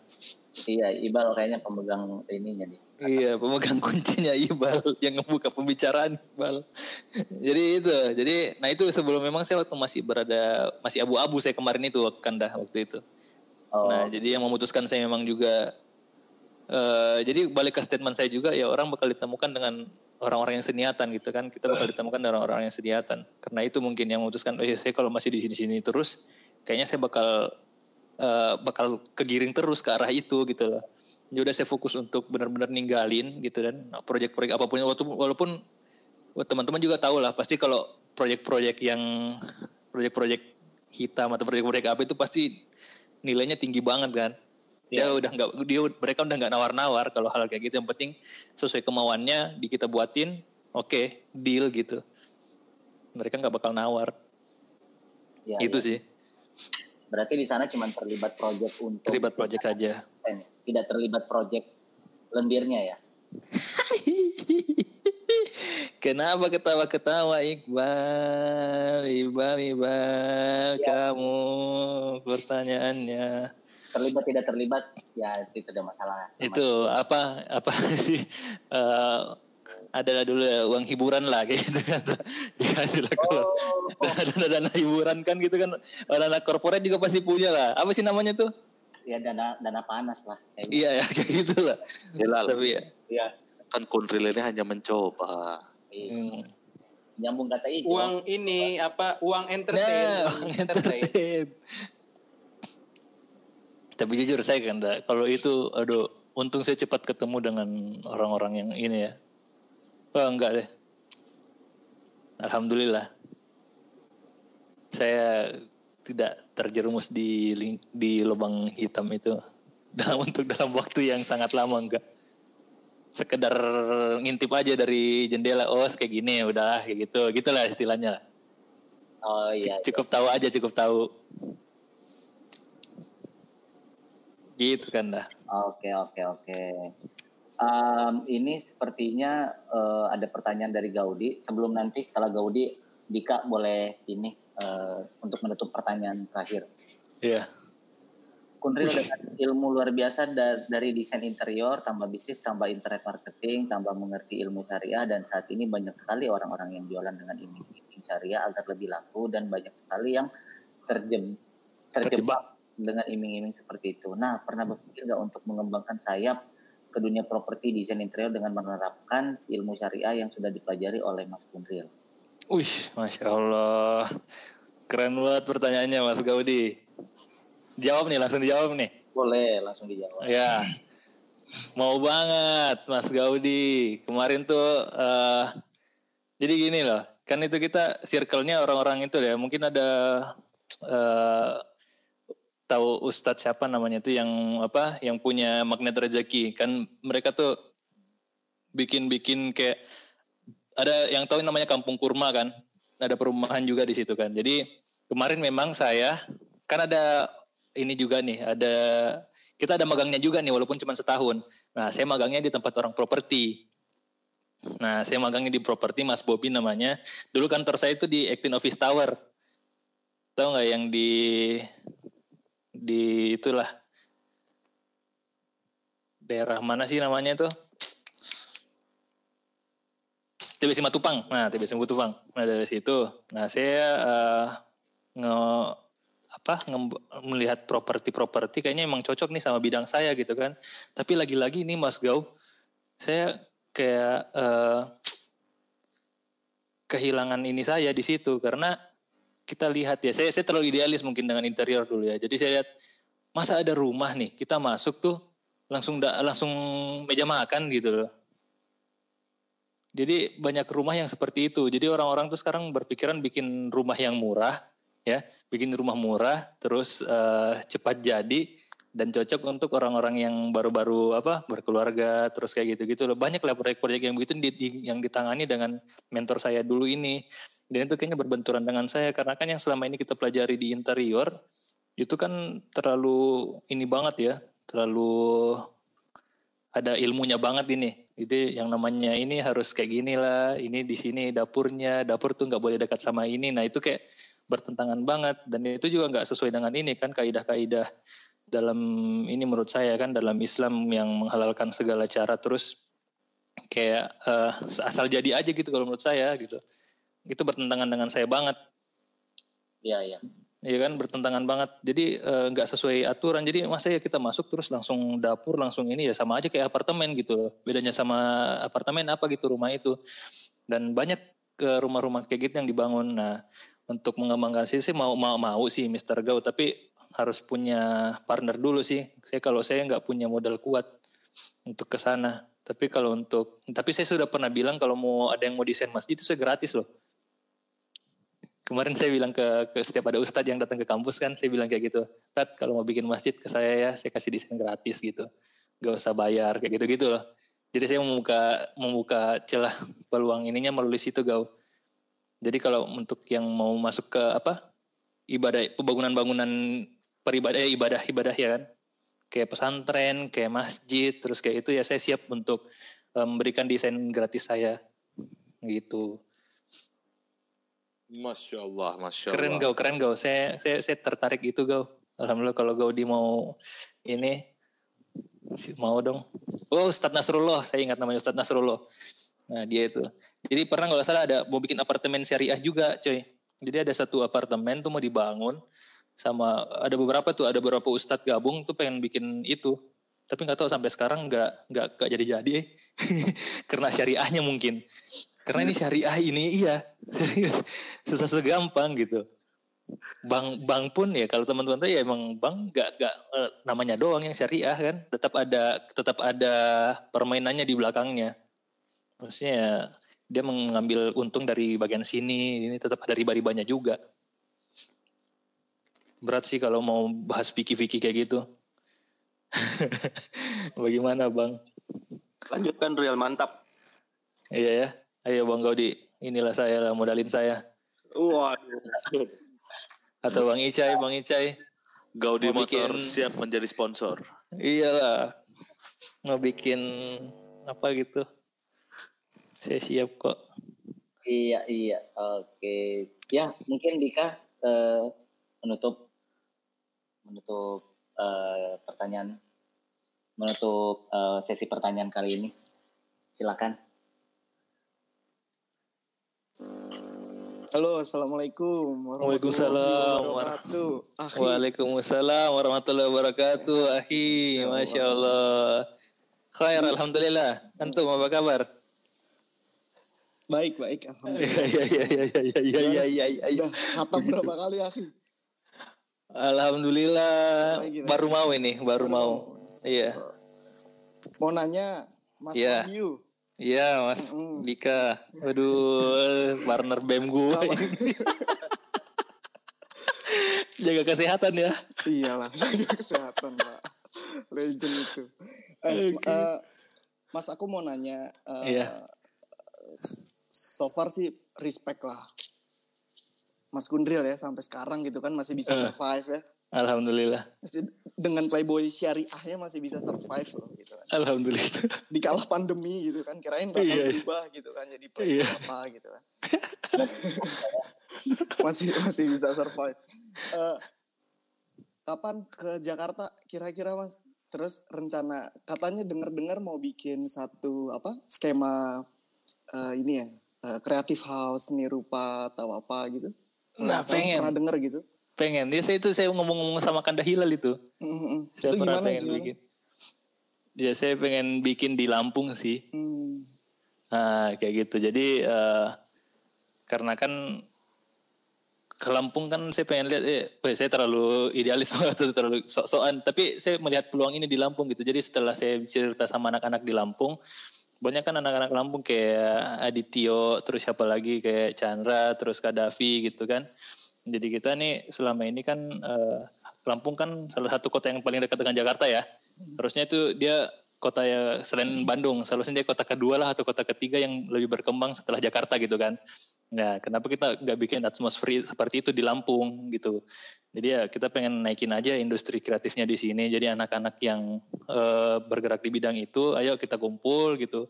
C: Iya, Ibal kayaknya pemegang ininya nih.
B: Iya, pemegang kuncinya Ibal yang ngebuka pembicaraan Ibal. Jadi itu, jadi nah itu sebelum memang saya waktu masih berada masih abu-abu saya kemarin itu Kanda waktu itu.
C: Oh,
B: Nah, jadi yang memutuskan saya memang juga eh jadi balik ke statement saya juga ya orang bakal ditemukan dengan orang-orang yang seniatan gitu kan. Kita bakal ditemukan orang-orang yang seniatan. Karena itu mungkin yang memutuskan oh ya saya kalau masih di sini-sini terus kayaknya saya bakal eh, bakal kegiring terus ke arah itu gitu loh. Ya udah saya fokus untuk benar-benar ninggalin gitu dan nah, proyek-proyek apa pun walaupun teman-teman juga tahu lah pasti kalau proyek-proyek yang proyek-proyek hitam atau proyek-proyek apa itu pasti nilainya tinggi banget kan. Dia udah nggak dia mereka udah nggak nawar-nawar kalau hal kayak gitu. Yang penting sesuai kemauannya di kita buatin, oke, deal gitu. Mereka nggak bakal nawar.
C: iya,
B: itu
C: iya.
B: sih.
C: Berarti di sana cuma terlibat project untuk
B: Terlibat project aja.
C: ya? Tidak terlibat project lendirnya ya.
B: Kenapa ketawa-ketawa Iqbal, Iqbal, Iqbal, kamu pertanyaannya
C: Terlibat tidak terlibat ya itu tidak masalah.
B: itu apa apa sih eh, adalah dulu ya, uang hiburan lah kayak gitu kan dikasih lah kalau dana, dana hiburan kan gitu kan dana korporat juga pasti punya lah apa sih namanya tuh
C: Ya dana dana panas lah. Kayak gitu.
B: iya ya kayak gitu lah
A: Hilal.
B: tapi ya
C: Iya.
A: Kan kuntril ini hanya mencoba.
C: Iya.
B: hmm.
C: Nyambung kata itu.
D: Uang ini apa? Uang entertain.
B: Nah,
D: Uang
B: uang
D: entertain.
B: entertain. Tapi jujur saya kan, kalau itu, aduh, untung saya cepat ketemu dengan orang-orang yang ini ya. Oh enggak deh. Alhamdulillah. Saya tidak terjerumus di di lubang hitam itu dalam untuk dalam waktu yang sangat lama enggak. Sekedar ngintip aja dari jendela, oh kayak gini, udah kayak gitu, gitulah istilahnya lah.
C: Oh iya.
B: cukup tahu aja cukup tahu gitu kan dah
C: Oke oke oke. Em, ini sepertinya eh, ada pertanyaan dari Gaudi. Sebelum nanti setelah Gaudi, Dika boleh ini eh, untuk menutup pertanyaan terakhir.
B: Iya
C: Kunril dengan ilmu luar biasa da- dari desain interior, tambah bisnis, tambah internet marketing, tambah mengerti ilmu syariah, dan saat ini banyak sekali orang-orang yang jualan dengan iming-iming syariah agar lebih laku, dan banyak sekali yang terjem, terjebak dengan iming-iming seperti itu. Nah, pernah berpikir nggak untuk mengembangkan sayap ke dunia properti desain interior dengan menerapkan ilmu syariah yang sudah dipelajari oleh Mas Kunril?
B: Wih, masya Allah, keren banget pertanyaannya Mas Gaudi. Jawab nih, langsung dijawab nih.
C: Boleh langsung dijawab.
B: Ya, mau banget Mas Gaudi. Kemarin tuh, eh jadi gini loh, kan itu kita circle-nya orang-orang itu ya. Mungkin ada eh tahu Ustadz siapa namanya tuh yang apa, yang punya magnet rezeki. Kan mereka tuh bikin-bikin kayak ada yang tahu namanya Kampung Kurma kan, ada perumahan juga di situ kan. Jadi kemarin memang saya kan ada ini juga nih, ada kita ada magangnya juga nih walaupun cuma setahun. Nah, saya magangnya di tempat orang properti. Nah, saya magangnya di properti Mas Bobi namanya. Dulu kantor saya itu di Actin Office Tower. Tahu nggak yang di di itulah daerah mana sih namanya itu? TBC Matupang. Nah, TBC Matupang. Nah, dari situ. Nah, saya eh, nge apa nge- melihat properti-properti kayaknya emang cocok nih sama bidang saya gitu kan. Tapi lagi-lagi ini Mas Gau, saya kayak eh, kehilangan ini saya di situ karena kita lihat ya, saya saya terlalu idealis mungkin dengan interior dulu ya. Jadi saya lihat masa ada rumah nih, kita masuk tuh langsung da, langsung meja makan gitu loh. Jadi banyak rumah yang seperti itu. Jadi orang-orang tuh sekarang berpikiran bikin rumah yang murah, ya, bikin rumah murah, terus eh, cepat jadi dan cocok untuk orang-orang yang baru-baru apa berkeluarga, terus kayak gitu-gitu loh. Banyak lah proyek-proyek yang begitu di- di- yang ditangani dengan mentor saya dulu ini. Dan itu kayaknya berbenturan dengan saya karena kan yang selama ini kita pelajari di interior itu kan terlalu ini banget ya, terlalu ada ilmunya banget ini. Itu yang namanya ini harus kayak gini lah, ini di sini dapurnya, dapur tuh nggak boleh dekat sama ini. Nah itu kayak bertentangan banget dan itu juga nggak sesuai dengan ini kan kaidah-kaidah dalam ini menurut saya kan dalam Islam yang menghalalkan segala cara terus kayak eh, asal jadi aja gitu kalau menurut saya gitu. Itu bertentangan dengan saya banget.
C: Iya, iya.
B: Iya kan bertentangan banget. Jadi eh, nggak sesuai aturan. Jadi masa ya kita masuk terus langsung dapur langsung ini ya sama aja kayak apartemen gitu. loh. Bedanya sama apartemen apa gitu rumah itu. Dan banyak ke rumah-rumah kayak gitu yang dibangun. Nah untuk mengembangkan sih sih mau mau mau sih Mr. Gau tapi harus punya partner dulu sih. Saya kalau saya nggak punya modal kuat untuk ke sana. Tapi kalau untuk tapi saya sudah pernah bilang kalau mau ada yang mau desain masjid itu saya gratis loh. Kemarin saya bilang ke, ke setiap ada ustadz yang datang ke kampus kan, saya bilang kayak gitu. Tad, kalau mau bikin masjid ke saya ya, saya kasih desain gratis gitu. Gak usah bayar, kayak gitu-gitu loh. Jadi saya membuka membuka celah peluang ininya melalui situ gau. Jadi kalau untuk yang mau masuk ke apa ibadah pembangunan-bangunan peribadah eh, ibadah ibadah ya kan, kayak pesantren, kayak masjid, terus kayak itu ya saya siap untuk eh, memberikan desain gratis saya gitu.
A: Masya Allah, Masya
B: Keren
A: Allah.
B: gau, keren gau. Saya, saya, saya tertarik itu gau. Alhamdulillah kalau Gaudi mau ini mau dong. Oh Ustadz Nasrullah, saya ingat namanya Ustadz Nasrullah. Nah dia itu. Jadi pernah nggak salah ada mau bikin apartemen syariah juga, coy. Jadi ada satu apartemen tuh mau dibangun sama ada beberapa tuh ada beberapa ustadz gabung tuh pengen bikin itu. Tapi nggak tahu sampai sekarang nggak nggak jadi-jadi eh. karena syariahnya mungkin. Karena ini syariah ini iya serius susah segampang gitu. Bank bank pun ya kalau teman-teman tahu ya emang bank nggak nggak eh, namanya doang yang syariah kan tetap ada tetap ada permainannya di belakangnya. Maksudnya dia mengambil untung dari bagian sini ini tetap ada riba-ribanya juga. Berat sih kalau mau bahas fikih-fikih kayak gitu. Bagaimana bang?
F: Lanjutkan real mantap.
B: Iya ya. Ayo Bang Gaudi, inilah saya lah modalin saya.
F: Waduh.
B: Atau Bang Icai, Bang Icai.
A: Gaudi
B: Mau
A: Motor
B: bikin-
A: siap menjadi sponsor.
B: Iyalah. Mau bikin apa gitu. Saya siap kok.
C: Iya, iya. Oke. Ya, mungkin Dika eh, menutup menutup eh, pertanyaan menutup eh, sesi pertanyaan kali ini. Silakan.
F: Halo, assalamualaikum
B: Waalaikumsalam.
F: wabarakatuh. Akhi,
B: Waalaikumsalam warahmatullahi wabarakatuh. Ahi, Masya Allah. Khair, Alhamdulillah. Antum apa kabar?
F: Baik, baik.
B: Iya
F: Alhamdulillah.
B: iya iya iya iya iya iya iya iya.
F: Udah khatam berapa kali, Akhi?
B: Alhamdulillah baru mau ini, baru mau. Iya.
F: Mau nanya, Mas
B: Iya.
F: Wahyu.
B: Iya, Mas Dika. Waduh, partner BEM gue. Jaga kesehatan ya.
F: Iyalah, jaga kesehatan, Pak. Legend itu. Eh,
B: Oke.
F: eh, Mas, aku mau nanya. eh,
B: Iya.
F: So far sih respect lah. Mas Gundril ya, sampai sekarang gitu kan masih bisa
B: Eh.
F: survive ya.
B: Alhamdulillah.
F: Dengan playboy syariahnya masih bisa survive loh gitu kan.
B: Alhamdulillah.
F: Di kala pandemi gitu kan, kirain bakal
B: Iya, iya.
F: berubah gitu kan, jadi playboy
B: Iya.
F: apa gitu kan. masih masih bisa survive. Eh, kapan ke Jakarta kira-kira mas? Terus rencana katanya dengar-dengar mau bikin satu apa skema eh, ini ya eh, creative house seni rupa atau apa gitu.
B: Nah, pengen.
F: pernah dengar gitu.
B: Pengen. Ya, saya itu saya ngomong-ngomong sama Kanda Hilal itu.
F: Mm-mm.
B: Saya
F: Itu
B: pernah
F: gimana
B: pengen
F: gimana?
B: bikin. Ya, saya pengen bikin di Lampung sih.
F: Hmm.
B: Nah, kayak gitu. Jadi eh, karena kan ke Lampung kan saya pengen lihat eh weh, saya terlalu idealis atau terlalu sok-sokan tapi saya melihat peluang ini di Lampung gitu. Jadi setelah saya cerita sama anak-anak di Lampung banyak kan anak-anak Lampung kayak Adityo terus siapa lagi kayak Chandra terus Kadafi gitu kan. Jadi kita nih selama ini kan eh, Lampung kan salah satu kota yang paling dekat dengan Jakarta ya. Harusnya itu dia kota ya selain Bandung, seharusnya dia kota kedua lah atau kota ketiga yang lebih berkembang setelah Jakarta gitu kan. Nah, kenapa kita nggak bikin atmosfer seperti itu di Lampung gitu? Jadi ya kita pengen naikin aja industri kreatifnya di sini. Jadi anak-anak yang eh, bergerak di bidang itu, ayo kita kumpul gitu.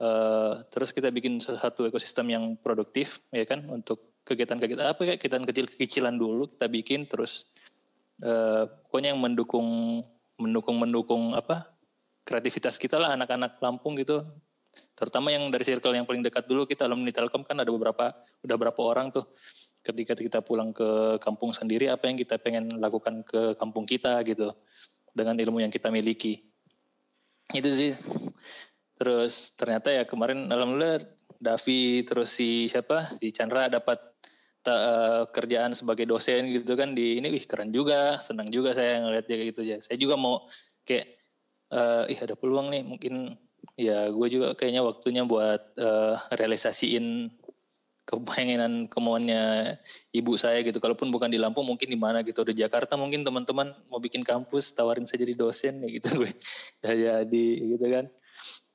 B: Eh, terus kita bikin satu ekosistem yang produktif, ya kan? Untuk kegiatan-kegiatan apa kayak kegiatan kecil-kecilan dulu kita bikin, terus eh, pokoknya yang mendukung mendukung mendukung apa kreativitas kita lah anak-anak Lampung gitu. Terutama yang dari circle yang paling dekat dulu kita alumni Telkom kan ada beberapa udah berapa orang tuh. Ketika kita pulang ke kampung sendiri apa yang kita pengen lakukan ke kampung kita gitu dengan ilmu yang kita miliki. Itu sih. Terus ternyata ya kemarin alhamdulillah Davi terus si siapa? Si Chandra dapat ta- eh, kerjaan sebagai dosen gitu kan di ini wih keren juga senang juga saya ngeliat dia kayak gitu ya saya juga mau kayak eh ih ada peluang nih mungkin ya gue juga kayaknya waktunya buat eh, realisasiin kepengenan kemauannya ibu saya gitu. Kalaupun bukan di Lampung mungkin di mana gitu. Di Jakarta mungkin teman-teman mau bikin kampus tawarin saya jadi dosen ya gitu gue. Jadi gitu kan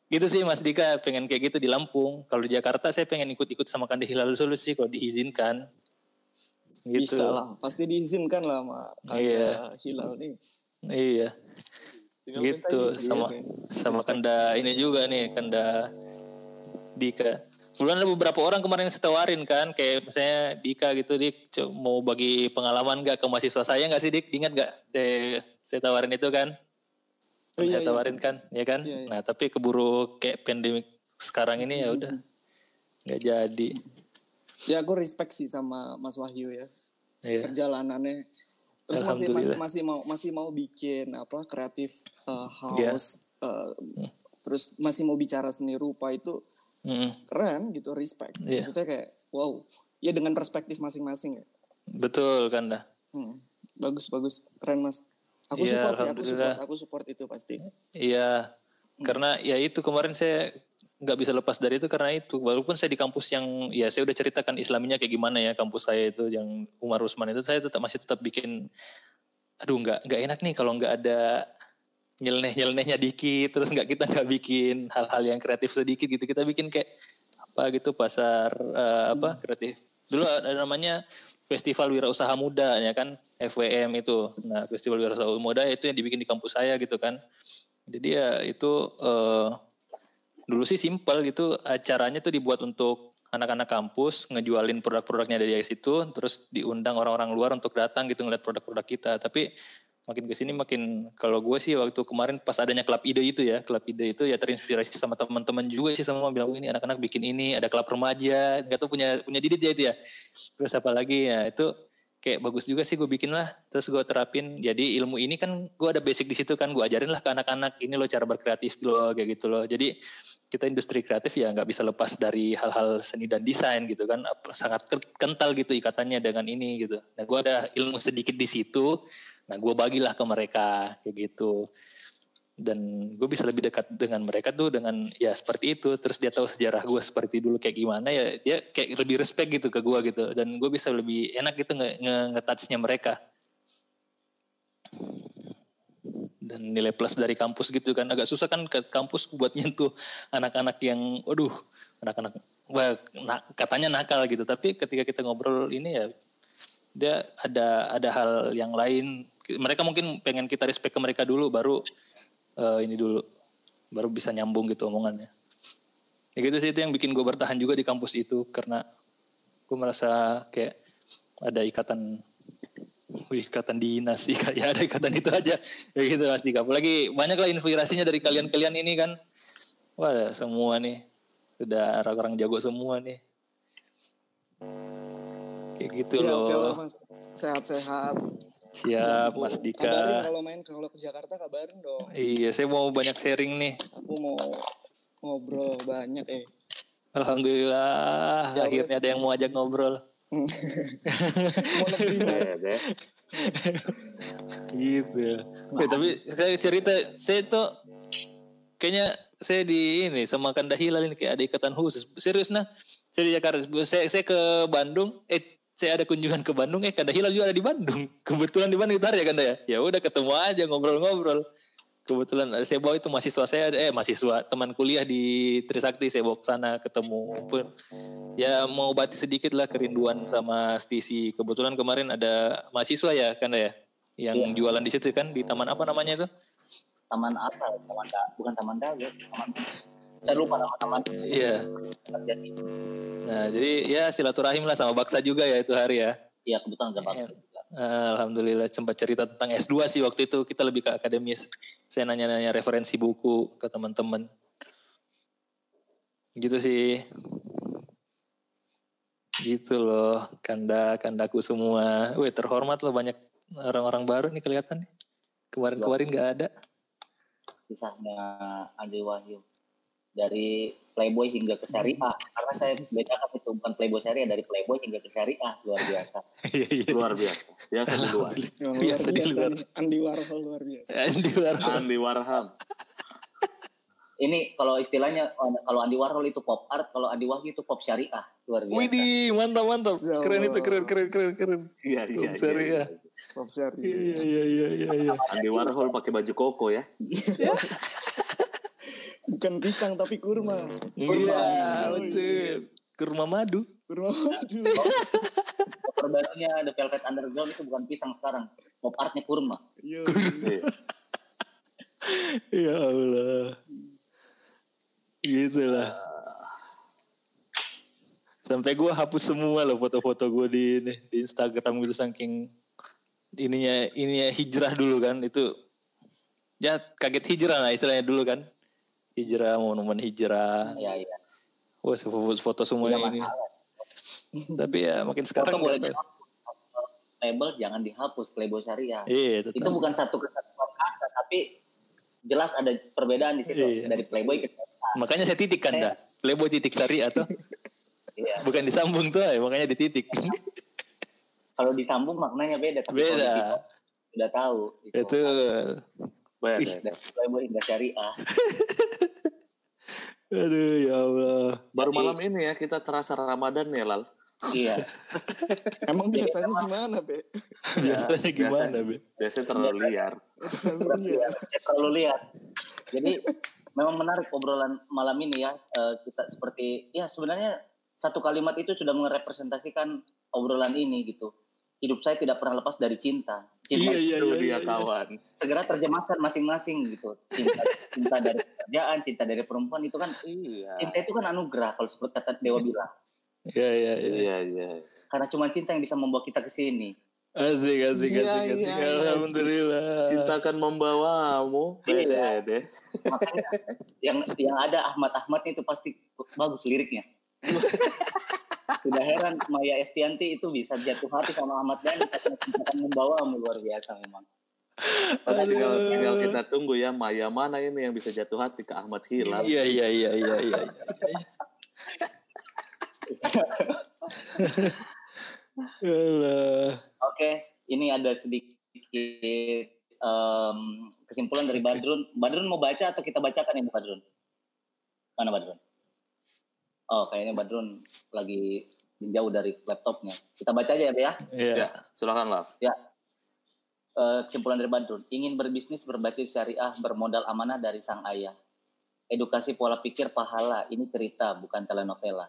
B: gitu sih Mas Dika pengen kayak gitu di Lampung. Kalau di Jakarta saya pengen ikut-ikut sama Kandi Hilal Sulu sih kalau diizinkan. Gitu.
F: Bisa lah, pasti diizinkan lah sama Kanda
B: Iya.
F: Hilal nih.
B: iya.
F: Tinggal
B: gitu sama
F: iya,
B: sama Kanda ini juga nih Kanda Dika. Kemudian ada beberapa orang kemarin saya tawarin kan kayak misalnya Dika gitu Dik mau bagi pengalaman gak ke mahasiswa saya gak sih Dik? Ingat gak saya, saya tawarin itu kan
F: Oh, iya, iya.
B: tawarin kan ya kan
F: Iya, iya.
B: nah tapi keburu kayak pandemik sekarang ini ya udah nggak jadi
F: Ya aku respect sih sama Mas Wahyu ya.
B: Iya.
F: Perjalanannya. Terus masih masih masih mau masih mau bikin apa kreatif uh,
B: Iya.
F: house. uh, Terus masih mau bicara seni rupa itu
B: Mm,
F: keren gitu respect.
B: Iya.
F: Maksudnya kayak wow. Ya dengan perspektif masing-masing ya.
B: betul kan dah
F: Hmm. Bagus bagus keren Mas. Aku
B: Iya,
F: support sih, aku support, aku support itu pasti.
B: Iya, karena ya itu kemarin saya nggak bisa lepas dari itu karena itu. Walaupun saya di kampus yang ya saya udah ceritakan Islaminya kayak gimana ya kampus saya itu yang Umar Usman itu saya tetap masih tetap bikin. Aduh nggak nggak enak nih kalau nggak ada nyeleneh nyelenehnya dikit terus nggak kita nggak bikin hal-hal yang kreatif sedikit gitu kita bikin kayak apa gitu pasar eh, apa kreatif dulu ada namanya Festival Wirausaha Muda ya kan? FWM itu. Nah Festival Wirausaha Muda itu yang dibikin di kampus saya gitu kan. Jadi ya itu eh, dulu sih simpel gitu. Acaranya tuh dibuat untuk anak-anak kampus ngejualin produk-produknya dari situ terus diundang orang-orang luar untuk datang gitu ngeliat produk-produk kita. Tapi makin ke sini makin kalau gue sih waktu kemarin pas adanya klub ide itu ya klub ide itu ya terinspirasi sama teman-teman juga sih sama bilang "Oh, ini anak-anak bikin ini ada klub remaja. Nggak tuh punya punya didit ya itu ya. Terus apa lagi? Ya itu kayak bagus juga sih gue bikin lah. Terus gue terapin. Jadi ilmu ini kan gue ada basic di situ kan gue ajarin lah ke anak-anak. Ini loh cara berkreatif loh kayak gitu loh. Jadi kita industri kreatif ya nggak bisa lepas dari hal-hal seni dan desain gitu kan. Sangat kental gitu ikatannya dengan ini gitu. Nah gue ada ilmu sedikit di situ. Nah gue bagilah ke mereka kayak gitu. Dan gue bisa lebih dekat dengan mereka tuh dengan ya seperti itu. Terus dia tahu sejarah gue seperti dulu kayak gimana ya dia kayak lebih respect gitu ke gue gitu. Dan gue bisa lebih enak gitu nge, nge, nge mereka dan nilai plus dari kampus gitu kan. Agak susah kan ke kampus buat nyentuh anak-anak yang waduh anak-anak wah, nah, katanya nakal gitu. Tapi ketika kita ngobrol ini ya dia ada ada hal yang lain. Mereka mungkin pengen kita respect ke mereka dulu baru uh, ini dulu baru bisa nyambung gitu omongannya. Ya gitu sih itu yang bikin gue bertahan juga di kampus itu karena gue merasa kayak ada ikatan ikatan dinas sih ya ada ikatan itu aja ya gitu mas Dika apalagi banyak lah inspirasinya dari kalian-kalian ini kan wah semua nih udah orang-orang jago semua nih kayak gitu ya, loh
F: oke mas sehat-sehat
B: Siap, Mas Dika.
F: Kabarin kalau main kalau ke Jakarta kabarin dong.
B: Iya, saya mau banyak sharing nih.
F: Aku mau ngobrol banyak eh.
B: Alhamdulillah, ya, akhirnya ada yang mau ajak ngobrol. mau gitu ya. Nah. tapi saya cerita saya tuh kayaknya saya di ini sama Kanda Hilal ini kayak ada ikatan khusus. Serius nah. Saya di Jakarta, saya, saya ke Bandung, eh saya ada kunjungan ke Bandung eh Kanda Hilal juga ada di Bandung kebetulan di Bandung itu ya Kanda ya ya udah ketemu aja ngobrol-ngobrol kebetulan saya bawa itu mahasiswa saya eh mahasiswa teman kuliah di Trisakti saya bawa ke sana ketemu pun. Ya mau bati sedikit lah kerinduan sama Stisi kebetulan kemarin ada mahasiswa ya Kanda ya yang ya. jualan di situ kan di taman apa namanya itu?
C: Taman apa? Taman da, bukan taman dago taman saya lupa nama teman
B: iya. Nah jadi ya silaturahim lah sama Baksa juga ya itu hari ya.
C: Iya kebetulan ada Baksa
B: juga Alhamdulillah sempat cerita tentang S2 sih waktu itu. Kita lebih ke akademis. Saya nanya-nanya referensi buku ke teman-teman. Gitu sih. Gitu loh kanda kandaku semua. Wih terhormat loh banyak orang-orang baru nih kelihatan nih. Kemarin-kemarin nggak ada.
C: Kisahnya Andi Wahyu dari Playboy hingga ke syariah. Karena saya bedakan itu bukan Playboy syariah dari Playboy hingga ke syariah. Luar biasa.
A: Iya, iya. luar biasa. Biasa di luar.
F: Biasa di luar. Andi Warhol luar biasa.
B: Andi Warhol.
A: Andi Warhol.
C: Ini kalau istilahnya kalau Andi Warhol itu pop art kalau Andi Wahyu itu pop syariah. Luar biasa.
B: Widih mantap mantap. Keren itu keren keren keren keren.
A: Iya iya
B: pop syariah.
F: pop syariah.
B: Iya iya iya iya.
A: Andi Warhol pakai baju koko ya
F: Bukan pisang tapi kurma.
B: Iya, betul. Kurma madu.
F: Kurma madu.
C: Perbarunya The Velvet Underground itu bukan pisang sekarang. Pop artnya kurma.
F: Iya.
B: ya Allah. Gitu lah. Sampai gue hapus semua loh foto-foto gue di ini, di Instagram gitu saking ininya ininya hijrah dulu kan itu ya kaget hijrah lah istilahnya dulu kan hijrah monumen hijrah.
C: Ya ya
B: wah foto, foto semua ini. tapi ya makin sekarang
C: boleh label jangan dihapus Playboy Syariah.
B: Iya,
C: itu, itu bukan satu kesatuan kata tapi jelas ada perbedaan di situ. Iya. dari Playboy ke
B: Syariah. makanya saya titik kan dah Playboy titik Syariah tuh. Iya. bukan disambung tuh ya makanya dititik.
C: Kalau disambung maknanya beda
B: tapi beda.
C: udah tahu
B: gitu. itu
C: Bayar, Playboy hingga syariah
B: Aduh ya Allah.
A: Baru malam ini ya kita terasa Ramadan ya Lal.
C: Iya.
F: Emang biasanya gimana, Be?
B: biasanya gimana, Be?
A: Biasanya terlalu liar.
C: terlalu liar. terlalu liar. Jadi memang menarik obrolan malam ini ya. Uh, kita seperti ya sebenarnya satu kalimat itu sudah merepresentasikan obrolan ini gitu hidup saya tidak pernah lepas dari cinta. Cinta
A: iya, iya, iya, dia iya, kawan.
C: Segera terjemahkan masing-masing gitu. Cinta, cinta dari pekerjaan, cinta dari perempuan itu kan iya. cinta itu kan anugerah kalau seperti kata Dewa bilang.
B: Iya, iya, iya.
A: Iya, iya.
C: Karena cuma cinta yang bisa membawa kita ke sini.
B: Asik, asik, asik, ya, asik. Ya, Alhamdulillah.
A: Cinta akan membawamu. Iya. deh.
C: Makanya yang yang ada Ahmad Ahmad itu pasti bagus liriknya. Sudah heran Maya Estianti itu bisa jatuh hati sama Ahmad Dhani karena kesempatan membawamu luar biasa memang.
A: tinggal, tinggal kita tunggu ya Maya mana ini yang bisa jatuh hati ke Ahmad Hilal.
B: Iya iya iya iya iya. Alah.
C: Oke, ini ada sedikit em, kesimpulan dari Badrun. Badrun mau baca atau kita bacakan ini Badrun? Mana Badrun? Oh, kayaknya Badrun lagi jauh dari laptopnya. Kita baca aja ya, Be, ya.
B: Iya.
A: Ya, silakan lah.
C: Ya. Eh, kesimpulan dari Badrun. Ingin berbisnis berbasis syariah bermodal amanah dari sang ayah. Edukasi pola pikir pahala. Ini cerita, bukan telenovela.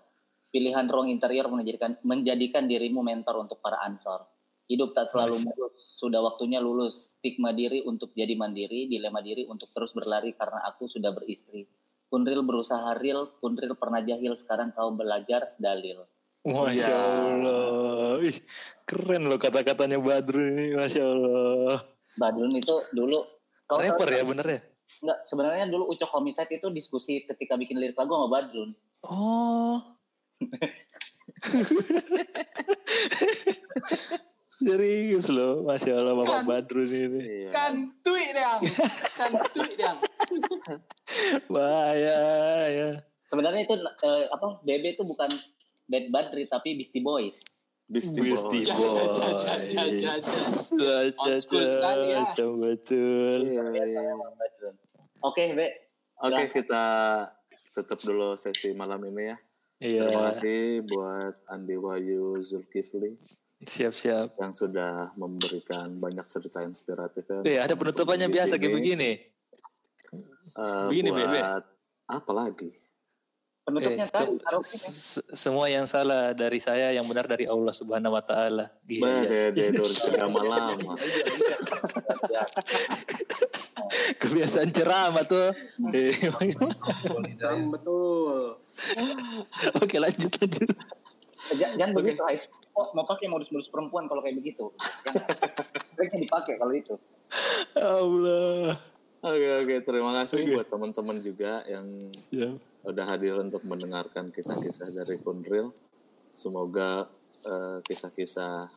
C: Pilihan ruang interior menjadikan menjadikan dirimu mentor untuk para ansor. Hidup tak selalu mulus. Sudah waktunya lulus. Stigma diri untuk jadi mandiri, dilema diri untuk terus berlari karena aku sudah beristri. Kunril berusaha real, Kunril pernah jahil, sekarang kau belajar dalil.
B: Masya Allah. Ih, keren loh kata-katanya Badrun ini. Masya Allah.
C: Badrun itu dulu kau tahu
B: Rapper
C: nggak?
B: ya bener ya?
C: Enggak, sebenarnya dulu Ucok Homicide itu diskusi ketika bikin lirik lagu sama Badrun.
B: Oh. Serius loh. Masya Allah Bapak Badrun ini.
A: Iya.
D: Kantui dong. Kantui dong.
B: Bahaya ya.
C: Sebenarnya itu eh, apa BB itu bukan Bad Badri tapi Beastie Boys.
A: Beastie
B: Beastie
A: Boys.
B: Boys.
D: Ja, ja. Old school sekali ya.
B: betul.
A: Iya, iya.
C: Badrun. Oke, Be.
A: Oke, kita tutup dulu sesi malam ini ya.
B: Iya.
A: Terima kasih buat Andi Wahyu Zulkifli
B: Siap-siap.
A: yang sudah memberikan banyak cerita inspiratif ya.
B: Eh, ada penutupannya biasa
A: sini.
B: kayak begini.
A: Eh,
B: Begini,
A: buat
B: Bebe.
A: apa lagi?
C: Penutupnya
B: Eh,
C: kan
B: se- se- semua yang salah dari saya, yang benar dari Allah Subhanahu wa taala. Iya,
A: lama.
B: Kebiasaan ceramah tuh.
F: Betul.
B: Oke, lanjut lanjut.
C: Jangan, jangan begitu, Ais. Oh, mau pakai modus-modus perempuan kalau kayak begitu. Baiknya dipakai kalau itu.
B: Allah.
A: Oke oke terima kasih buat teman-teman juga yang
B: Siap.
A: udah hadir untuk mendengarkan kisah-kisah dari Kundril. Semoga eh, kisah-kisah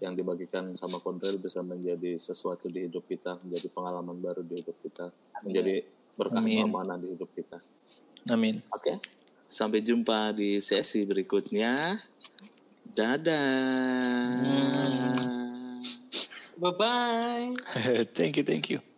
A: yang dibagikan sama Kundril bisa menjadi sesuatu di hidup kita, menjadi pengalaman baru di hidup kita, menjadi berkah
B: Amin.
A: amanah di hidup kita.
B: Amin.
A: Oke, sampai jumpa di sesi berikutnya. Dadah.
D: Bye-bye.
B: thank you, thank you.